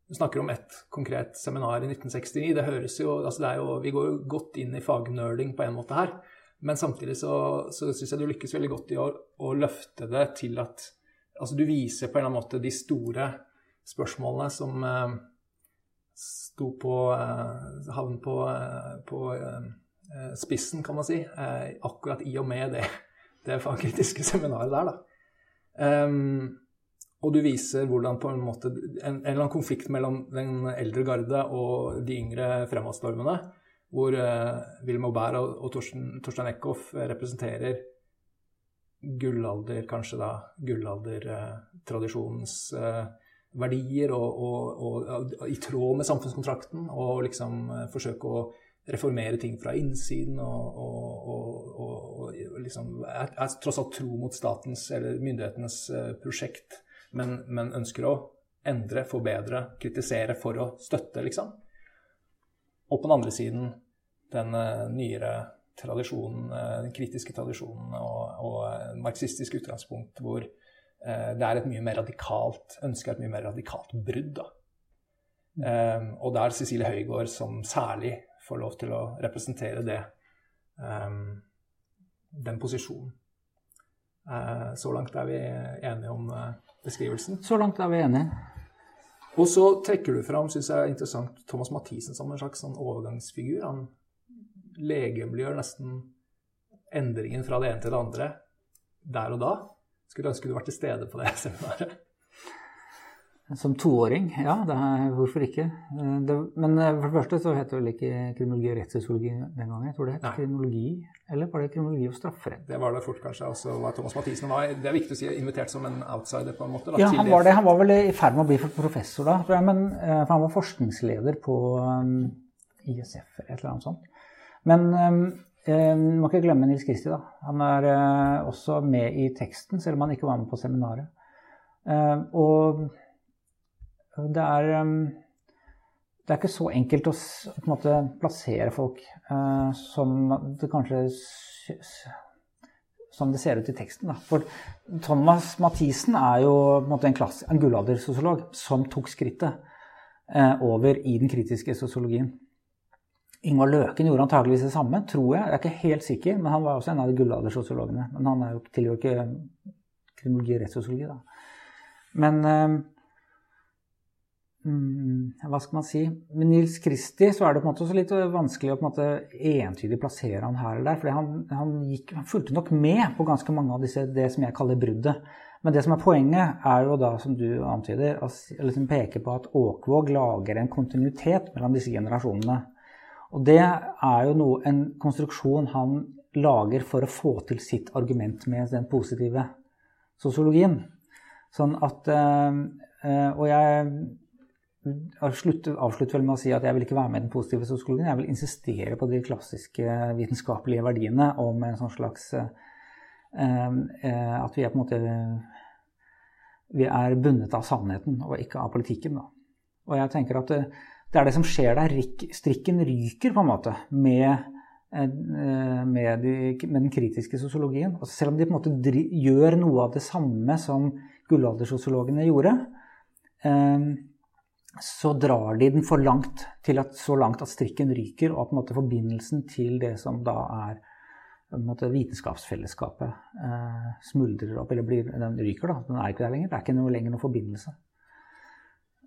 Du snakker om ett konkret seminar i 1969. Det høres jo, altså det er jo Vi går jo godt inn i fagnerding på en måte her. Men samtidig så, så syns jeg du lykkes veldig godt i å, å, løfte det til at Altså du viser på en eller annen måte de store spørsmålene som eh, sto på eh, havn på, eh, på eh, spissen, kan man si, eh, akkurat i og med det, det fagkritiske seminaret der, da. Um, og du viser hvordan på en måte en, en eller annen konflikt mellom den eldre garde og de yngre fremadstormene, hvor uh, Wilhelm Aubert og, og Torstein, Torstein Eckhoff representerer gullalder, kanskje da, gullaldertradisjonens uh, uh, verdier og, og, og, i tråd med samfunnskontrakten, og liksom forsøke å reformere ting fra innsiden og, liksom er, er, tross alt tro mot statens eller myndighetenes prosjekt men, men, ønsker å endre, forbedre, kritisere for å støtte, liksom. Og på den andre siden den uh, nyere tradisjonen, uh, den kritiske tradisjonen og, og marxistisk utgangspunkt hvor det er et mye mer radikalt ønske et mye mer radikalt brudd. da. Um, og det er Cecilie Høygård som særlig får lov til å representere det, um, den posisjonen. Uh, så langt er vi enige om uh, beskrivelsen. Så langt er vi enige. Og så trekker du fram, syns jeg er interessant, Thomas Mathisen som en slags sånn overgangsfigur. Han legemliggjør nesten endringen fra det ene til det andre der og da. Skulle ønske du var til stede på det seminaret. Som toåring, ja. Er, hvorfor ikke? Eh, det, men eh, for det første så het det vel ikke kriminologi og rettssosiologi den gangen. Jeg tror det het kriminologi, eller var det kriminologi og strafferett? Det var det fort, kanskje. Var Thomas Mathisen var, det er viktig å si, invitert som en outsider, på en måte. Da, ja, han var det. Han var vel i ferd med å bli professor da, tror jeg. Men, eh, for han var forskningsleder på um, ISF eller et eller annet sånt. Men um, um, må ikke glemme Nils Kristi, da. Han er uh, også med i teksten, selv om han ikke var med på seminaret. Uh, og det er, um, det er ikke så enkelt å måte, plassere folk uh, som det kanskje som det ser ut i teksten. Da. For Thomas Mathisen er jo en, en, en gullaldersosiolog som tok skrittet uh, over i den kritiske sosiologien. Ingvar Løken gjorde antageligvis det samme, tror jeg. Jeg er ikke helt sikker, men han var også en av de gullaldersosiologene. Men han er tilhører ikke kriminologi og rettssosiologi, da. Men Mm, hva skal man si Med Nils Kristi så er det på en måte også litt vanskelig å på en måte entydig plassere han her eller der. For han, han, han, fulgte nok med på ganske mange av disse, det som jeg kaller bruddet. Men det som er poenget, er jo da, som du antyder, å liksom peke på at Åkvåg lager en kontinuitet mellom disse generasjonene. Og det er jo noe, en konstruksjon han lager for å få til sitt argument med den positive sosiologien. Sånn at øh, Og jeg avslutter, vel med å si at jeg vil ikke være med i den positive sosiologien. Jeg vil insistere på de klassiske vitenskapelige verdiene om en sånn slags eh, eh, At vi er på en måte vi er bundet av sannheten og ikke av politikken. Da. Og jeg tenker at det, det, er det som skjer der. Strikken ryker på en måte med, eh, med, de, med den kritiske sosiologien. Altså selv om de på en måte gjør noe av det samme som gullaldersosiologene gjorde. Eh, så drar de den for langt, til at, så langt at strikken ryker, og at måte, forbindelsen til det som da er måte, vitenskapsfellesskapet, eh, smuldrer opp, eller blir, den ryker, da. Den er ikke der lenger. Det er ikke noe, lenger noen forbindelse.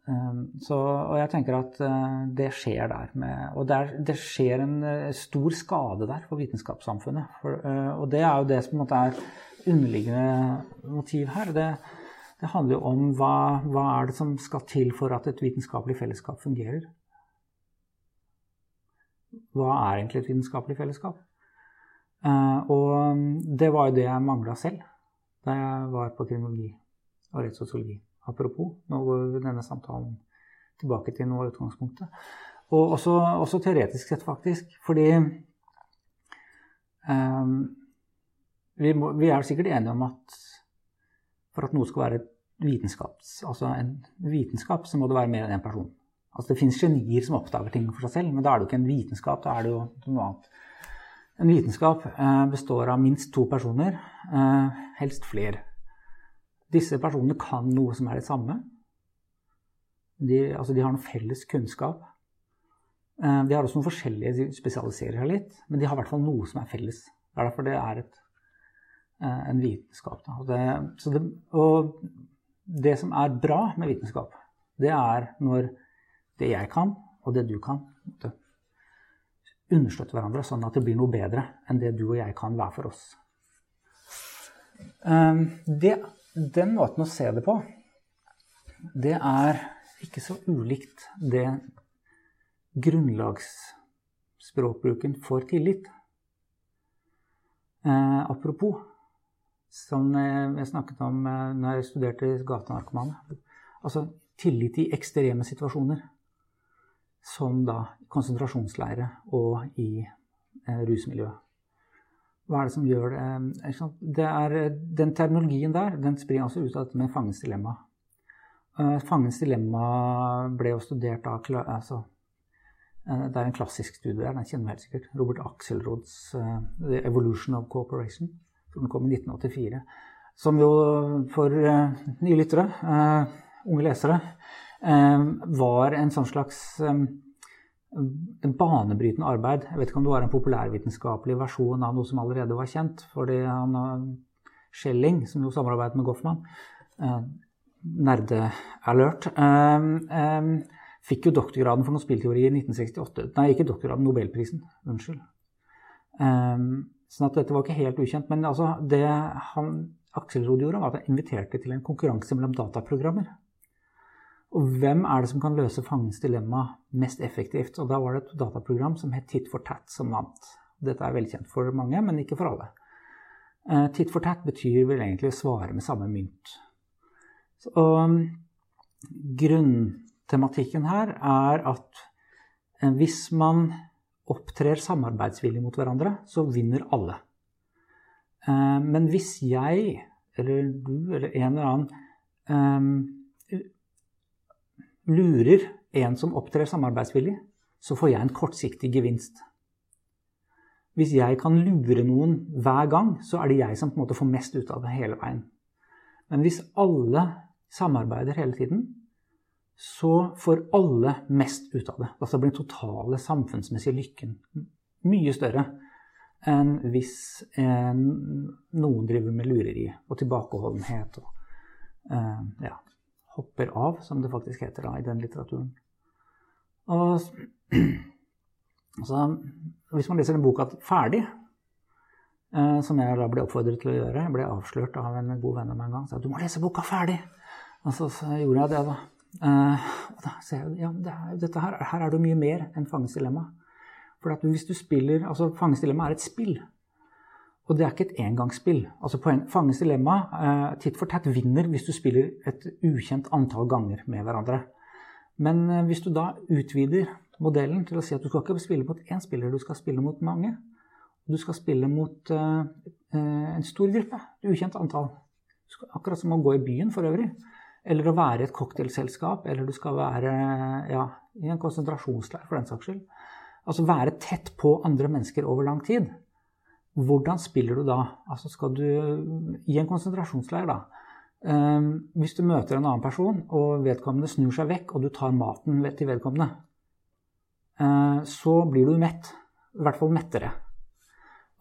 Um, så, og jeg tenker at uh, det skjer der. Med, og der, det skjer en uh, stor skade der for vitenskapssamfunnet. For, uh, og det er jo det som måte er underliggende motiv her. Det, det handler jo om hva, hva er det som skal til for at et vitenskapelig fellesskap fungerer. Hva er egentlig et vitenskapelig fellesskap? Uh, og det var jo det jeg mangla selv da jeg var på kriminologi og rettssosiologi. Apropos, nå går denne samtalen tilbake til noe av utgangspunktet. Og også, også teoretisk sett, faktisk. Fordi um, vi, må, vi, er sikkert enige om at for at noe skal være altså en vitenskap, så må det være mer enn én person. Altså Det fins genier som oppdager ting for seg selv, men da er det jo ikke en vitenskap, da er det jo noe annet. En vitenskap eh, består av minst to personer, eh, helst flere. Disse personene kan noe som er det samme. De, altså de har noe felles kunnskap. Eh, de har også noe forskjellige, de spesialiserer seg litt, men de har i hvert fall noe som er felles. Det er derfor det er et, en vitenskap. Det, det, og det som er bra med vitenskap, det er når det jeg kan, og det du kan, understøtter hverandre, sånn at det blir noe bedre enn det du og jeg kan hver for oss. Ehm, det, den måten å se det på, det er ikke så ulikt det grunnlagsspråkbruken for tillit. Eh, apropos, som jeg snakket om eh, når jeg studerte gatenarkomane. Altså tillit i ekstreme situasjoner som da konsentrasjonsleire og i eh, rusmiljøet. Hva er det som gjør det? Eh, det er, eh, den terminologien der den springer altså ut av dette med fangens dilemma. Eh, fangens dilemma ble jo studert av altså, eh, Det er en klassisk studie der, den kjenner vi helt sikkert. Robert Axelrods uh, 'The Evolution of Cooperation'. Den kom i 1984. Som jo for uh, nye lyttere, uh, unge lesere, Eh, var en sånn slags eh, en banebrytende arbeid. Jeg vet ikke om det var en populærvitenskapelig versjon av noe som allerede var kjent. fordi han, eh, Schelling, som jo samarbeidet med Goffman, nerdealert, fikk jo doktorgraden for noen spillteori i 1968. Nei, ikke doktorgraden, Nobelprisen. Unnskyld. Sånn at dette var ikke helt ukjent. Men altså, det han, Aksel Rode gjorde, var at han inviterte til en konkurranse mellom dataprogrammer. Og hvem er det som kan løse fangens dilemma mest effektivt? Og da var det et dataprogram som het Tit for tat, som vant. Dette er velkjent for mange, men ikke for alle. Uh, tit for tat betyr vel egentlig å svare med samme mynt. Og um, grunntematikken her er at uh, hvis man opptrer samarbeidsvillig mot hverandre, så vinner alle. Uh, men hvis jeg, eller du, eller en eller annen um, lurer en som opptrer samarbeidsvillig, så får jeg en kortsiktig gevinst. Hvis jeg kan lure noen hver gang, så er det jeg som på en måte får mest ut av det hele veien. Men hvis alle samarbeider hele tiden, så får alle mest ut av det. Altså blir den totale samfunnsmessige lykken mye større enn hvis en, noen driver med lureri og tilbakeholdenhet og eh, ja, hopper av, som det faktisk heter da, i den litteraturen. Og så, Hvis man leser den boka ferdig, eh, som jeg da ble oppfordret til å gjøre Jeg ble avslørt av en god venn av meg en gang. Sa du må lese boka ferdig. Og så, så gjorde jeg det, da. Eh, ja, det er, her, her er det mye mer enn Fangens dilemma. Altså Fangens er et spill. Og det er ikke et engangsspill. Altså Fangens dilemma eh, titt for tett vinner hvis du spiller et ukjent antall ganger med hverandre. Men eh, hvis du da utvider modellen til å si at du skal ikke spille mot én spiller, du skal spille mot mange. Du skal spille mot eh, eh en stor gruppe, et ukjent antall. Akkurat som å gå i byen for øvrig. Eller å være i et cocktailselskap, eller du skal være ja, i en konsentrasjonsleir for den saks skyld. Altså være tett på andre mennesker over lang tid. Hvordan spiller du da? Altså skal du i en konsentrasjonsleir, da. Um, hvis du møter en annen person, og vedkommende snur seg vekk, og du tar maten til vedkommende, uh, så blir du mett. I hvert fall mettere.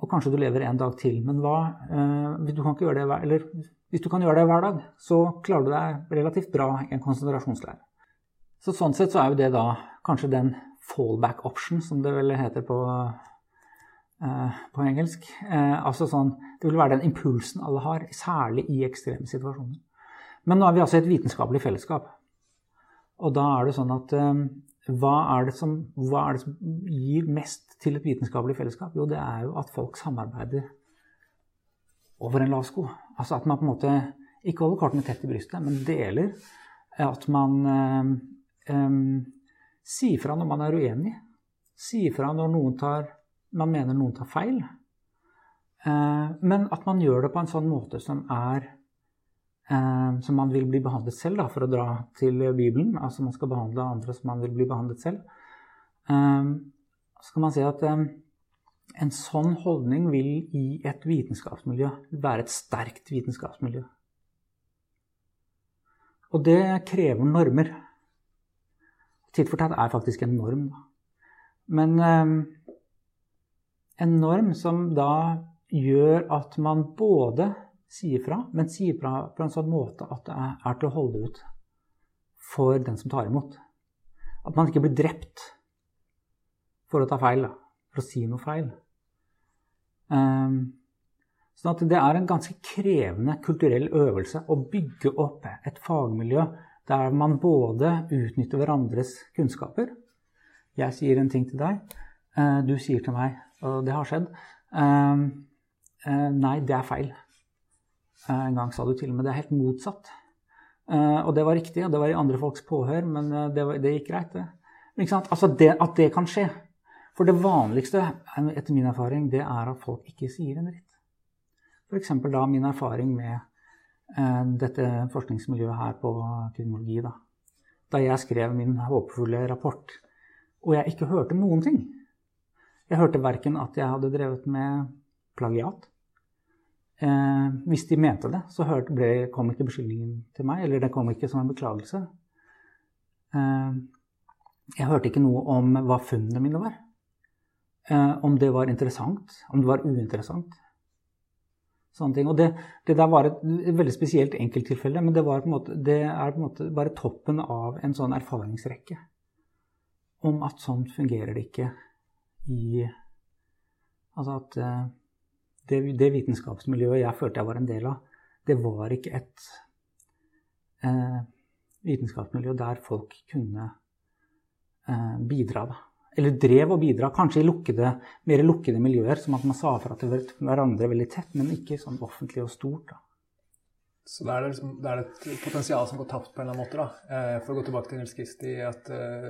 Og kanskje du lever en dag til. Men hva uh, du kan ikke gjøre det, eller, hvis du kan gjøre det hver dag, så klarer du deg relativt bra i en konsentrasjonsleir. Så sånn sett så er jo det da kanskje den fallback option, som det vel heter på Eh, på engelsk. Eh, altså sånn, det vil være den impulsen alle har, særlig i ekstreme situasjoner. Men nå er vi altså i et vitenskapelig fellesskap. Og da er det sånn at eh, hva er, som, hva er det som, gir mest til et vitenskapelig fellesskap? Jo, det er jo at folk samarbeider over en lav sko. Altså at man på en måte ikke holder kortene tett i brystet, men deler. At man eh, eh, sier fra når man er uenig. Sier fra når noen tar man mener noen tar feil. Eh, men at man gjør det på en sånn måte som er eh, som man vil bli behandlet selv, da, for å dra til Bibelen. Altså man skal behandle andre som man vil bli behandlet selv. Eh, så kan man si at en sånn holdning vil i et vitenskapsmiljø være et sterkt vitenskapsmiljø. Og det krever normer. Titt for tatt er faktisk en norm. Men eh, en norm som da gjør at man både sier fra, men sier fra på en sånn måte at det er til å holde ut for den som tar imot. At man ikke blir drept for å ta feil, for å si noe feil. Um, sånn at det er en ganske krevende kulturell øvelse å bygge opp et fagmiljø der man både utnytter hverandres kunnskaper Jeg sier en ting til deg, uh, du sier til meg, og det har skjedd. Uh, uh, nei, det er feil. En gang sa du til og med det er helt motsatt. Og det var riktig, og det var i andre folks påhør, men det, gikk greit, det. Altså det, At det kan skje. For det vanligste, etter min erfaring, det er at folk ikke sier en dritt. F.eks. da min erfaring med eh, dette forskningsmiljøet her på kriminologi. Da. da jeg skrev min håpefulle rapport, og jeg ikke hørte noen ting. Jeg hørte verken at jeg hadde drevet med plagiat. Eh, hvis de mente det, så hørte, ble, kom ikke beskyldningen til meg, eller det kom ikke som en beklagelse. Eh, jeg hørte ikke noe om hva funnene mine var. Eh, om det var interessant, om det var uinteressant. Sånne ting. Og det, det der var et, veldig spesielt enkelttilfelle, men det, en måte, det, er på en måte bare toppen av en sånn erfaringsrekke om at sånn fungerer det ikke i Altså at eh, det, det, vitenskapsmiljøet jeg følte jeg var en del av, det var ikke et eh, vitenskapsmiljø der folk kunne eh, bidra. da eller drev og bidra, kanskje i lukkede, mer lukkede miljøer, som at man sa fra til hverandre veldig tett, men ikke sånn offentlig og stort. da. Så da er, liksom, det et potensial som går tapt på en eller annen måte. da. Eh, for å gå tilbake til Nils Kristi, at eh,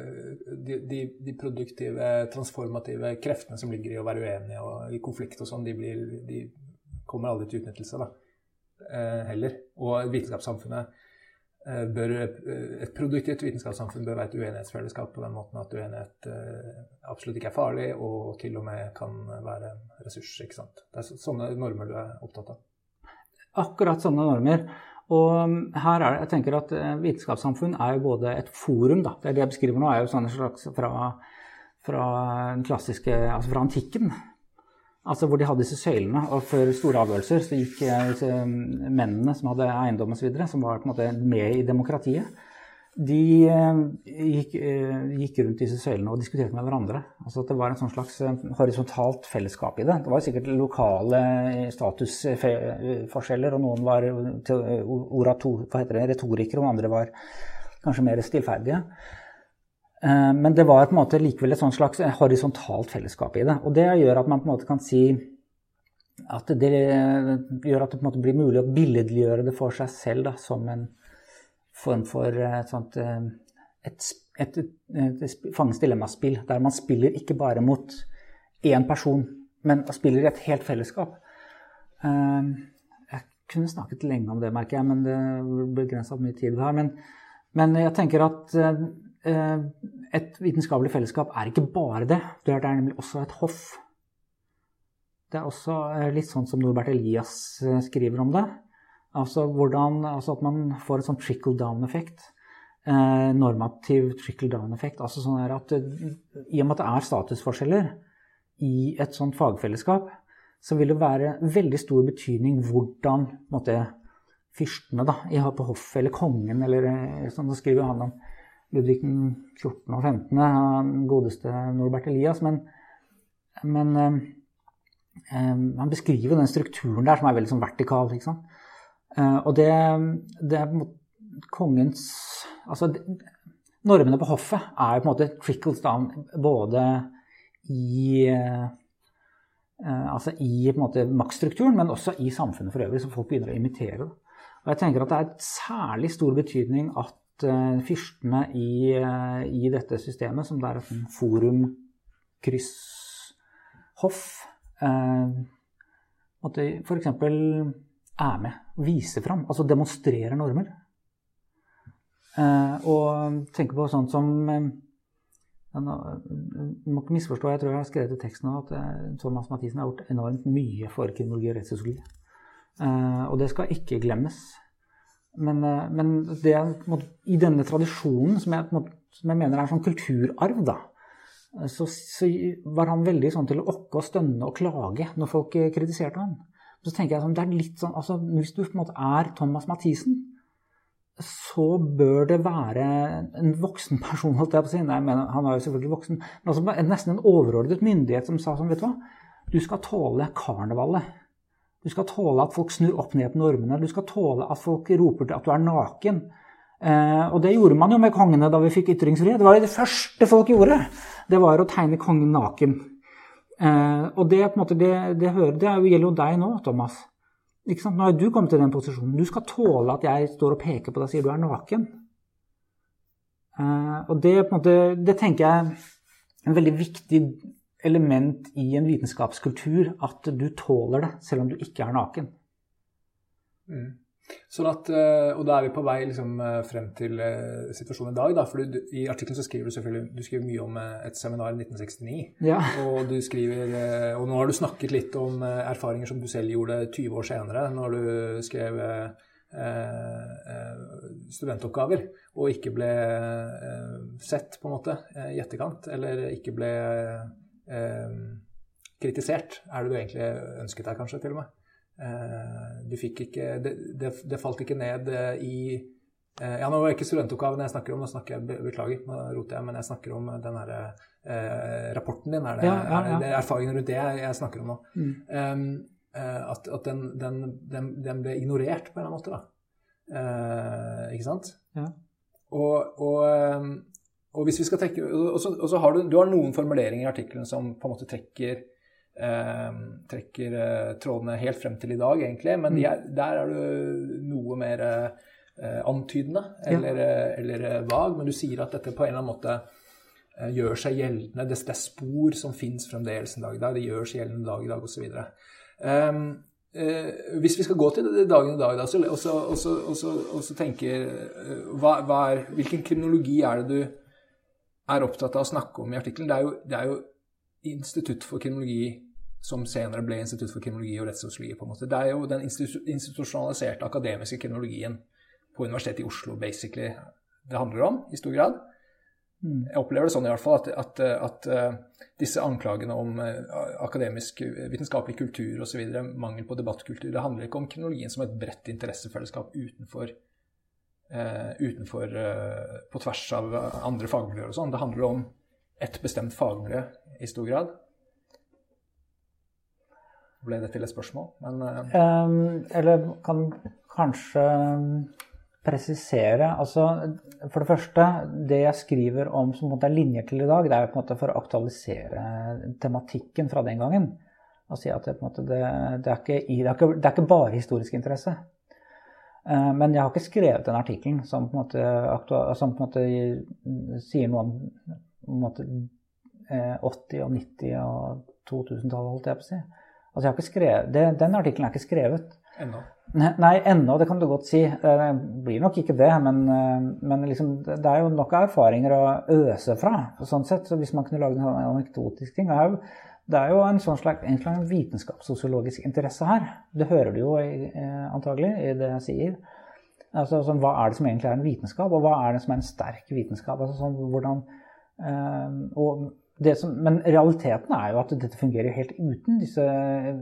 de, de, de, produktive, transformative kreftene som ligger i å være uenige og i konflikt og sånn, de, de, kommer aldri til utnyttelse da, eh, heller. Og vitenskapssamfunnet bør, eh, et produktivt vitenskapssamfunn bør være et uenighetsfellesskap på den måten at uenighet eh, absolutt ikke er farlig, og til og med kan være en ressurs. ikke sant? Det er sånne normer du er opptatt av? Akkurat sånne normer. Og mm, her er det, jeg tenker at Vitenskapssamfunn er jo både et forum da, Det jeg beskriver nå, er jo sånne slags fra, fra, klassiske, altså fra antikken. Altså hvor de hadde disse søylene, og for store avgjørelser så gikk disse mm, mennene som hadde eiendom osv., som var på en måte med i demokratiet, de eh, gikk, eh, gikk, rundt disse søylene og diskuterte med hverandre. Altså at Det var en sånn slags eh, horisontalt fellesskap i det. Det var sikkert lokale statusforskjeller, og noen var orator, retorikere, og andre var kanskje mer stillferdige. Eh, men det var på en måte likevel et slags horisontalt fellesskap i det. Og det gjør at man på en måte kan si at det gjør at det på en måte blir mulig å billedliggjøre det for seg selv da, som en form for et sånt eh, et, et, et, fangens dilemmaspill, der man spiller ikke bare mot én person, men spiller i et helt fellesskap. Eh, jeg kunne snakket lenge om det, merker jeg, men det begrensa mye tid vi har. Men, men jeg tenker at Eh, et vitenskapelig fellesskap er ikke bare det. Det er nemlig også et hoff. Det er også eh, litt sånn som Norbert Elias eh, skriver om det. Altså, hvordan, altså at man får en sånn trickle down-effekt. Eh, normativ trickle down-effekt. Altså sånn at I og med at det er statusforskjeller i et sånt fagfellesskap, så vil det være veldig stor betydning hvordan fyrstene da, på hoffet, eller kongen, eller sånn, så skriver han om Ludvig 14. og 15., han godeste Norbert Elias. Men, men um, han beskriver den strukturen der som er veldig sånn vertikal. ikke sant? Uh, og det, det, er kongens Altså, det, normene på hoffet er jo på en måte trickles down både i uh, altså i på en måte maktstrukturen, men også i samfunnet for øvrig, så folk begynner å imitere. Og jeg tenker at det er særlig stor betydning at uh, fyrstene i, uh, i, dette systemet, som det er et forum-krysshoff, uh, måtte f.eks. er med, viser fram, altså demonstrerer normer. Uh, og tenker på sånt som Du må ikke misforstå, jeg tror jeg har skrevet i teksten at Thomas Mathisen har gjort enormt mye for kriminologi og rettssosiologi. Og det skal ikke glemmes. Men, men det, i denne tradisjonen, som jeg, som jeg mener er sånn kulturarv, da, så, så, var han veldig sånn til å okke og stønne og klage når folk kritiserte ham. Så tenker jeg sånn, det er litt sånn, altså Hvis du på en måte er Thomas Mathisen, så bør det være en voksen person holdt jeg på å si. Nei, men han er jo selvfølgelig voksen. Men altså nesten en overordnet myndighet som sa sånn, vet du hva. Du skal tåle karnevalet. Du skal tåle at folk snur opp ned på normene. Du skal tåle at folk roper til at du er naken. Eh, og det gjorde man jo med kongene da vi fikk ytringsfrihet. Det var det første folk gjorde. Det var å tegne kongen naken. Eh, og det, måte, det, det, hører, det gjelder jo deg nå, Thomas. Nå har du kommet til den posisjonen. Du skal tåle at jeg står og peker på deg og sier du er naken. Eh, og det, måte, det, tenker jeg er en veldig viktig element i en vitenskapskultur. At du tåler det, selv om du ikke er naken. Mm. Sånn at, eh, og da er vi på vei liksom, eh, frem til uh, situasjonen i dag. Da, for du, I artikkelen så skriver du selvfølgelig du skriver mye om et seminar i 1969. Ja. Og, du skriver, og nå har du snakket litt om erfaringer som du selv gjorde 20 år senere, når du skrev studentoppgaver og ikke ble sett, på en måte, i etterkant. Eller ikke ble kritisert, er det du egentlig ønsket deg, kanskje, til og med? Eh, du fikk ikke det, det, det, falt ikke ned eh, i eh, Ja, nå var det ikke studentoppgaven jeg snakker om, nå snakker jeg, beklager, nå roter jeg, men jeg snakker om den herre eh, rapporten din. Er det, ja, ja, ja. Er det erfaringen rundt det jeg, jeg snakker om nå? Mm. Um, at, at den, den, den, den, ble ignorert på en eller annen måte, da. Uh, ikke sant? Ja. Og, og, og, hvis vi skal trekke Og så, og så har du, du har noen formuleringer i artikkelen som på en måte trekker eh, trekker eh, trådene helt frem til i dag, egentlig. Men de er, der er du noe mer eh, antydende eller, ja. eller, eh, vag. Men du sier at dette på en eller annen måte eh, gjør seg gjeldende. Det, det er spor som fins fremdeles en dag i dag. Det gjør seg gjeldende dag i dag, osv. Um, eh, hvis vi skal gå til dagen i dag, da, og så tenker hva, hva er, Hvilken kriminologi er det du er opptatt av å snakke om i artikkelen? Det, det, er jo Institutt for kriminologi som senere ble Institutt for kriminologi og rettssosiologi. på en måte. Det er jo den institusjonaliserte akademiske kriminologien på Universitetet i Oslo basically det handler om, i stor grad. Mm. Jeg opplever det sånn i hvert fall at, at, at uh, disse anklagene om uh, akademisk, vitenskapelig kultur osv., mangel på debattkultur, det handler ikke om kriminologien som et bredt interessefellesskap utenfor, utenfor på tvers av andre fagmiljøer og sånn. Det handler om et bestemt fagmiljø i stor grad. Ble det til et spørsmål? Men, um, eller kan kanskje presisere altså, For det første, det jeg skriver om som er linjer til i dag, det er på en måte for å aktualisere tematikken fra den gangen. Og si at det, måte, det, det, er ikke, det, er ikke, det, er ikke, bare historisk interesse. Uh, men jeg har ikke skrevet den artikkelen som, som på en måte sier noe om måte, 80- eh, og 90- og 2000-tallet, holdt jeg på å si. Altså, jeg har ikke skrevet, det, den artikkelen er ikke skrevet. Ennå? Nei, ennå, det kan du godt si. Det blir nok ikke det. Men, eh, men liksom, det er jo nok erfaringer å øse fra. sånn sett, så Hvis man kunne lage en sånn anekdotisk ting. Det er jo en sånn slags, en slags vitenskapssosiologisk interesse her. Det hører du jo eh, antagelig i det jeg sier. Altså, sånn, Hva er det som egentlig er en vitenskap, og hva er det som er en sterk vitenskap? Altså, sånn, hvordan Ehm, som, men realiteten er jo at dette fungerer helt uten. Disse,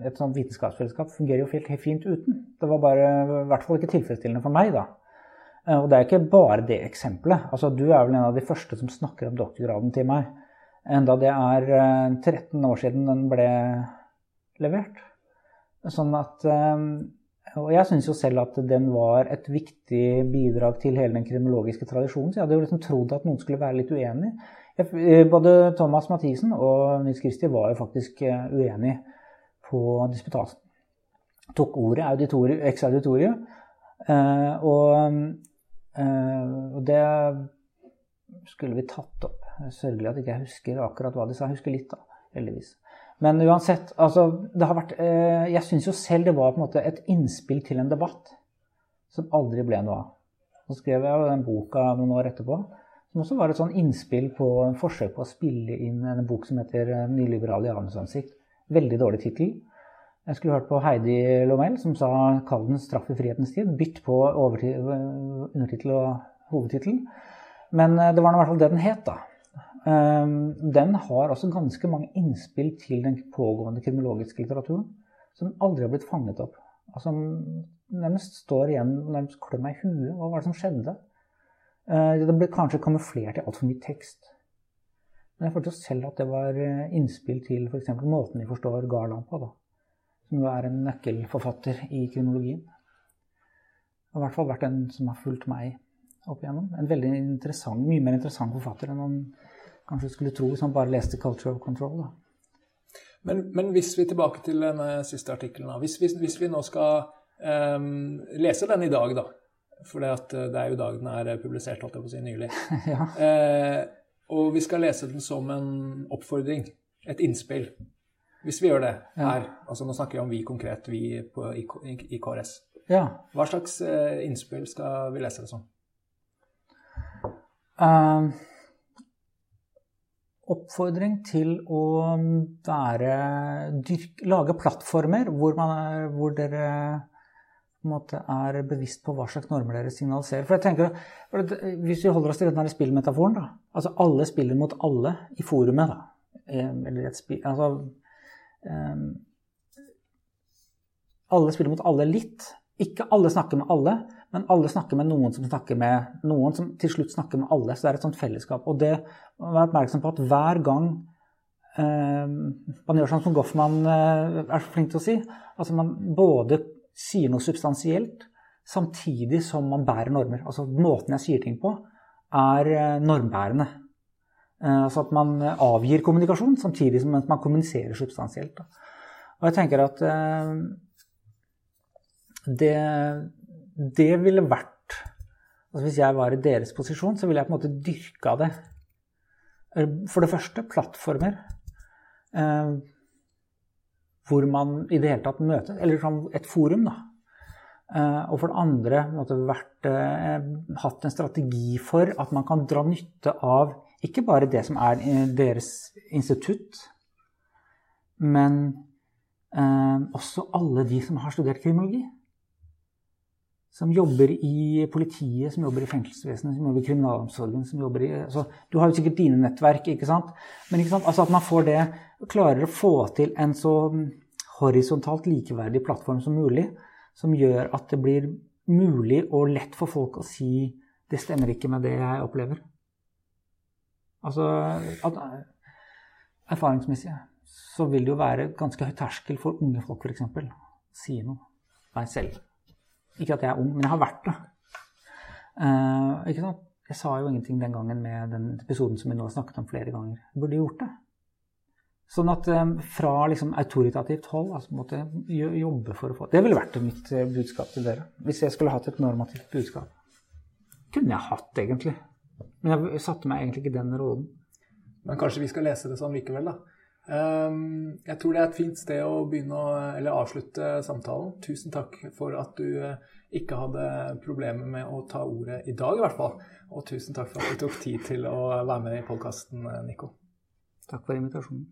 et sånt vitenskapsfellesskap fungerer jo helt, helt, fint uten. Det var bare i hvert fall ikke tilfredsstillende for meg, da. Eh, og det er ikke bare det eksempelet. Altså, du er vel en av de første som snakker om doktorgraden til meg. Enda det er 13 eh, år siden den ble levert. Sånn at ehm, Og jeg syns jo selv at den var et viktig bidrag til hele den kriminologiske tradisjonen. Så jeg hadde jo liksom trodd at noen skulle være litt uenig. Eh, både Thomas Mathisen og Nils Kristi var jo faktisk uenig på disputasen. Tok ordet eks-auditoriet. Eh, og det skulle vi tatt opp. Sørgelig at ikke jeg husker akkurat hva de sa. Jeg husker litt, da, heldigvis. Men uansett, altså, det har vært Jeg syns jo selv det var på en måte et innspill til en debatt som aldri ble noe av. Så skrev jeg jo den boka noen år etterpå Som også var et sånn innspill på en forsøk på å spille inn en bok som heter 'Nyliberal i ansikt'. Veldig dårlig tittel. Jeg skulle hørt på Heidi Lomel som sa 'Kall den straff i frihetens tid'. Bytt på undertittel og hovedtittel. Men det var i hvert fall det den het, da. Den har også ganske mange innspill til den pågående kriminologiske litteraturen som aldri har blitt fanget opp. Altså, nærmest står igjen nærmest klør meg i huet. Hva var det som skjedde? Eh, det ble kanskje kamuflert i altfor mye tekst. Men jeg følte selv at det var eh, innspill til f.eks. måten vi forstår Garland på, da. som jo er en nøkkelforfatter i kriminologien. Det har i hvert fall vært en som har fulgt meg opp igjennom. En veldig interessant, mye mer interessant forfatter enn man kanskje skulle tro hvis man bare leste 'Culture of Control'. da. Men, men, hvis vi tilbake til den siste artikkelen, hvis, hvis, hvis, vi nå skal um, lese den i dag, da For det, det, er jo dag den er publisert, holdt jeg på å si, nylig. ja. uh, og vi skal lese den som en oppfordring, et innspill. Hvis vi gjør det her, ja. altså nå snakker vi om vi konkret, vi på, i, i, KRS. Ja. Hva slags uh, innspill skal vi lese det som? Uh, oppfordring til å være, dyrk, lage plattformer hvor, er, hvor dere er bevisst på hva slags normer dere signaliserer. For jeg tenker, Hvis vi holder oss til denne spillmetaforen da, altså Alle spiller mot alle i forumet. da, eh, eller et spill, altså, um, Alle spiller mot alle litt. Ikke alle snakker med alle, men alle snakker med noen som snakker med noen som til slutt snakker med alle. Så det er et sånt fellesskap. Og det å være oppmerksom på at hver gang eh, man gjør sånn som Goffman eh, er så flink til å si, altså man både sier noe substansielt samtidig som man bærer normer. Altså måten jeg sier ting på, er eh, normbærende. Eh, altså at man avgir kommunikasjon samtidig som man kommuniserer substansielt. Da. Og jeg tenker at eh, det det ville vært altså Hvis jeg var i deres posisjon, så ville jeg på en måte dyrka det. For det første plattformer eh, hvor man i det hele tatt møtes, eller et forum, da. Eh, og for det andre måtte vært, eh, hatt en strategi for at man kan dra nytte av ikke bare det som er deres institutt, men eh, også alle de som har studert kriminologi som jobber i politiet, som jobber i fengselsvesenet, som jobber i kriminalomsorgen som jobber i, altså, Du har jo sikkert dine nettverk, ikke sant? Men ikke sant? Altså at man får det, klarer å få til en så horisontalt likeverdig plattform som mulig, som gjør at det blir mulig og lett for folk å si 'det stemmer ikke med det jeg opplever'. Altså at, Erfaringsmessig så vil det jo være ganske høy terskel for unge folk f.eks. å si noe. Meg selv. Ikke at jeg er ung, men jeg har vært det. Uh, ikke sant? Jeg sa jo ingenting den gangen med den episoden som vi nå har snakket om flere ganger. Jeg burde gjort det. Sånn at um, fra liksom, autoritativt hold altså, måtte jeg jobbe for å få Det ville vært mitt uh, budskap til dere. Hvis jeg skulle hatt et normativt budskap. Kunne jeg hatt, egentlig. Men jeg satte meg egentlig ikke den rollen. Men kanskje vi skal lese det sånn likevel, da. Ehm, jeg tror det er et fint sted å begynne å, eller avslutte samtalen. Tusen takk for at du eh, ikke hadde problemer med å ta ordet i dag, i hvert fall. Og tusen takk for at du tok tid til å være med i podkasten, Nico. Takk for invitasjonen.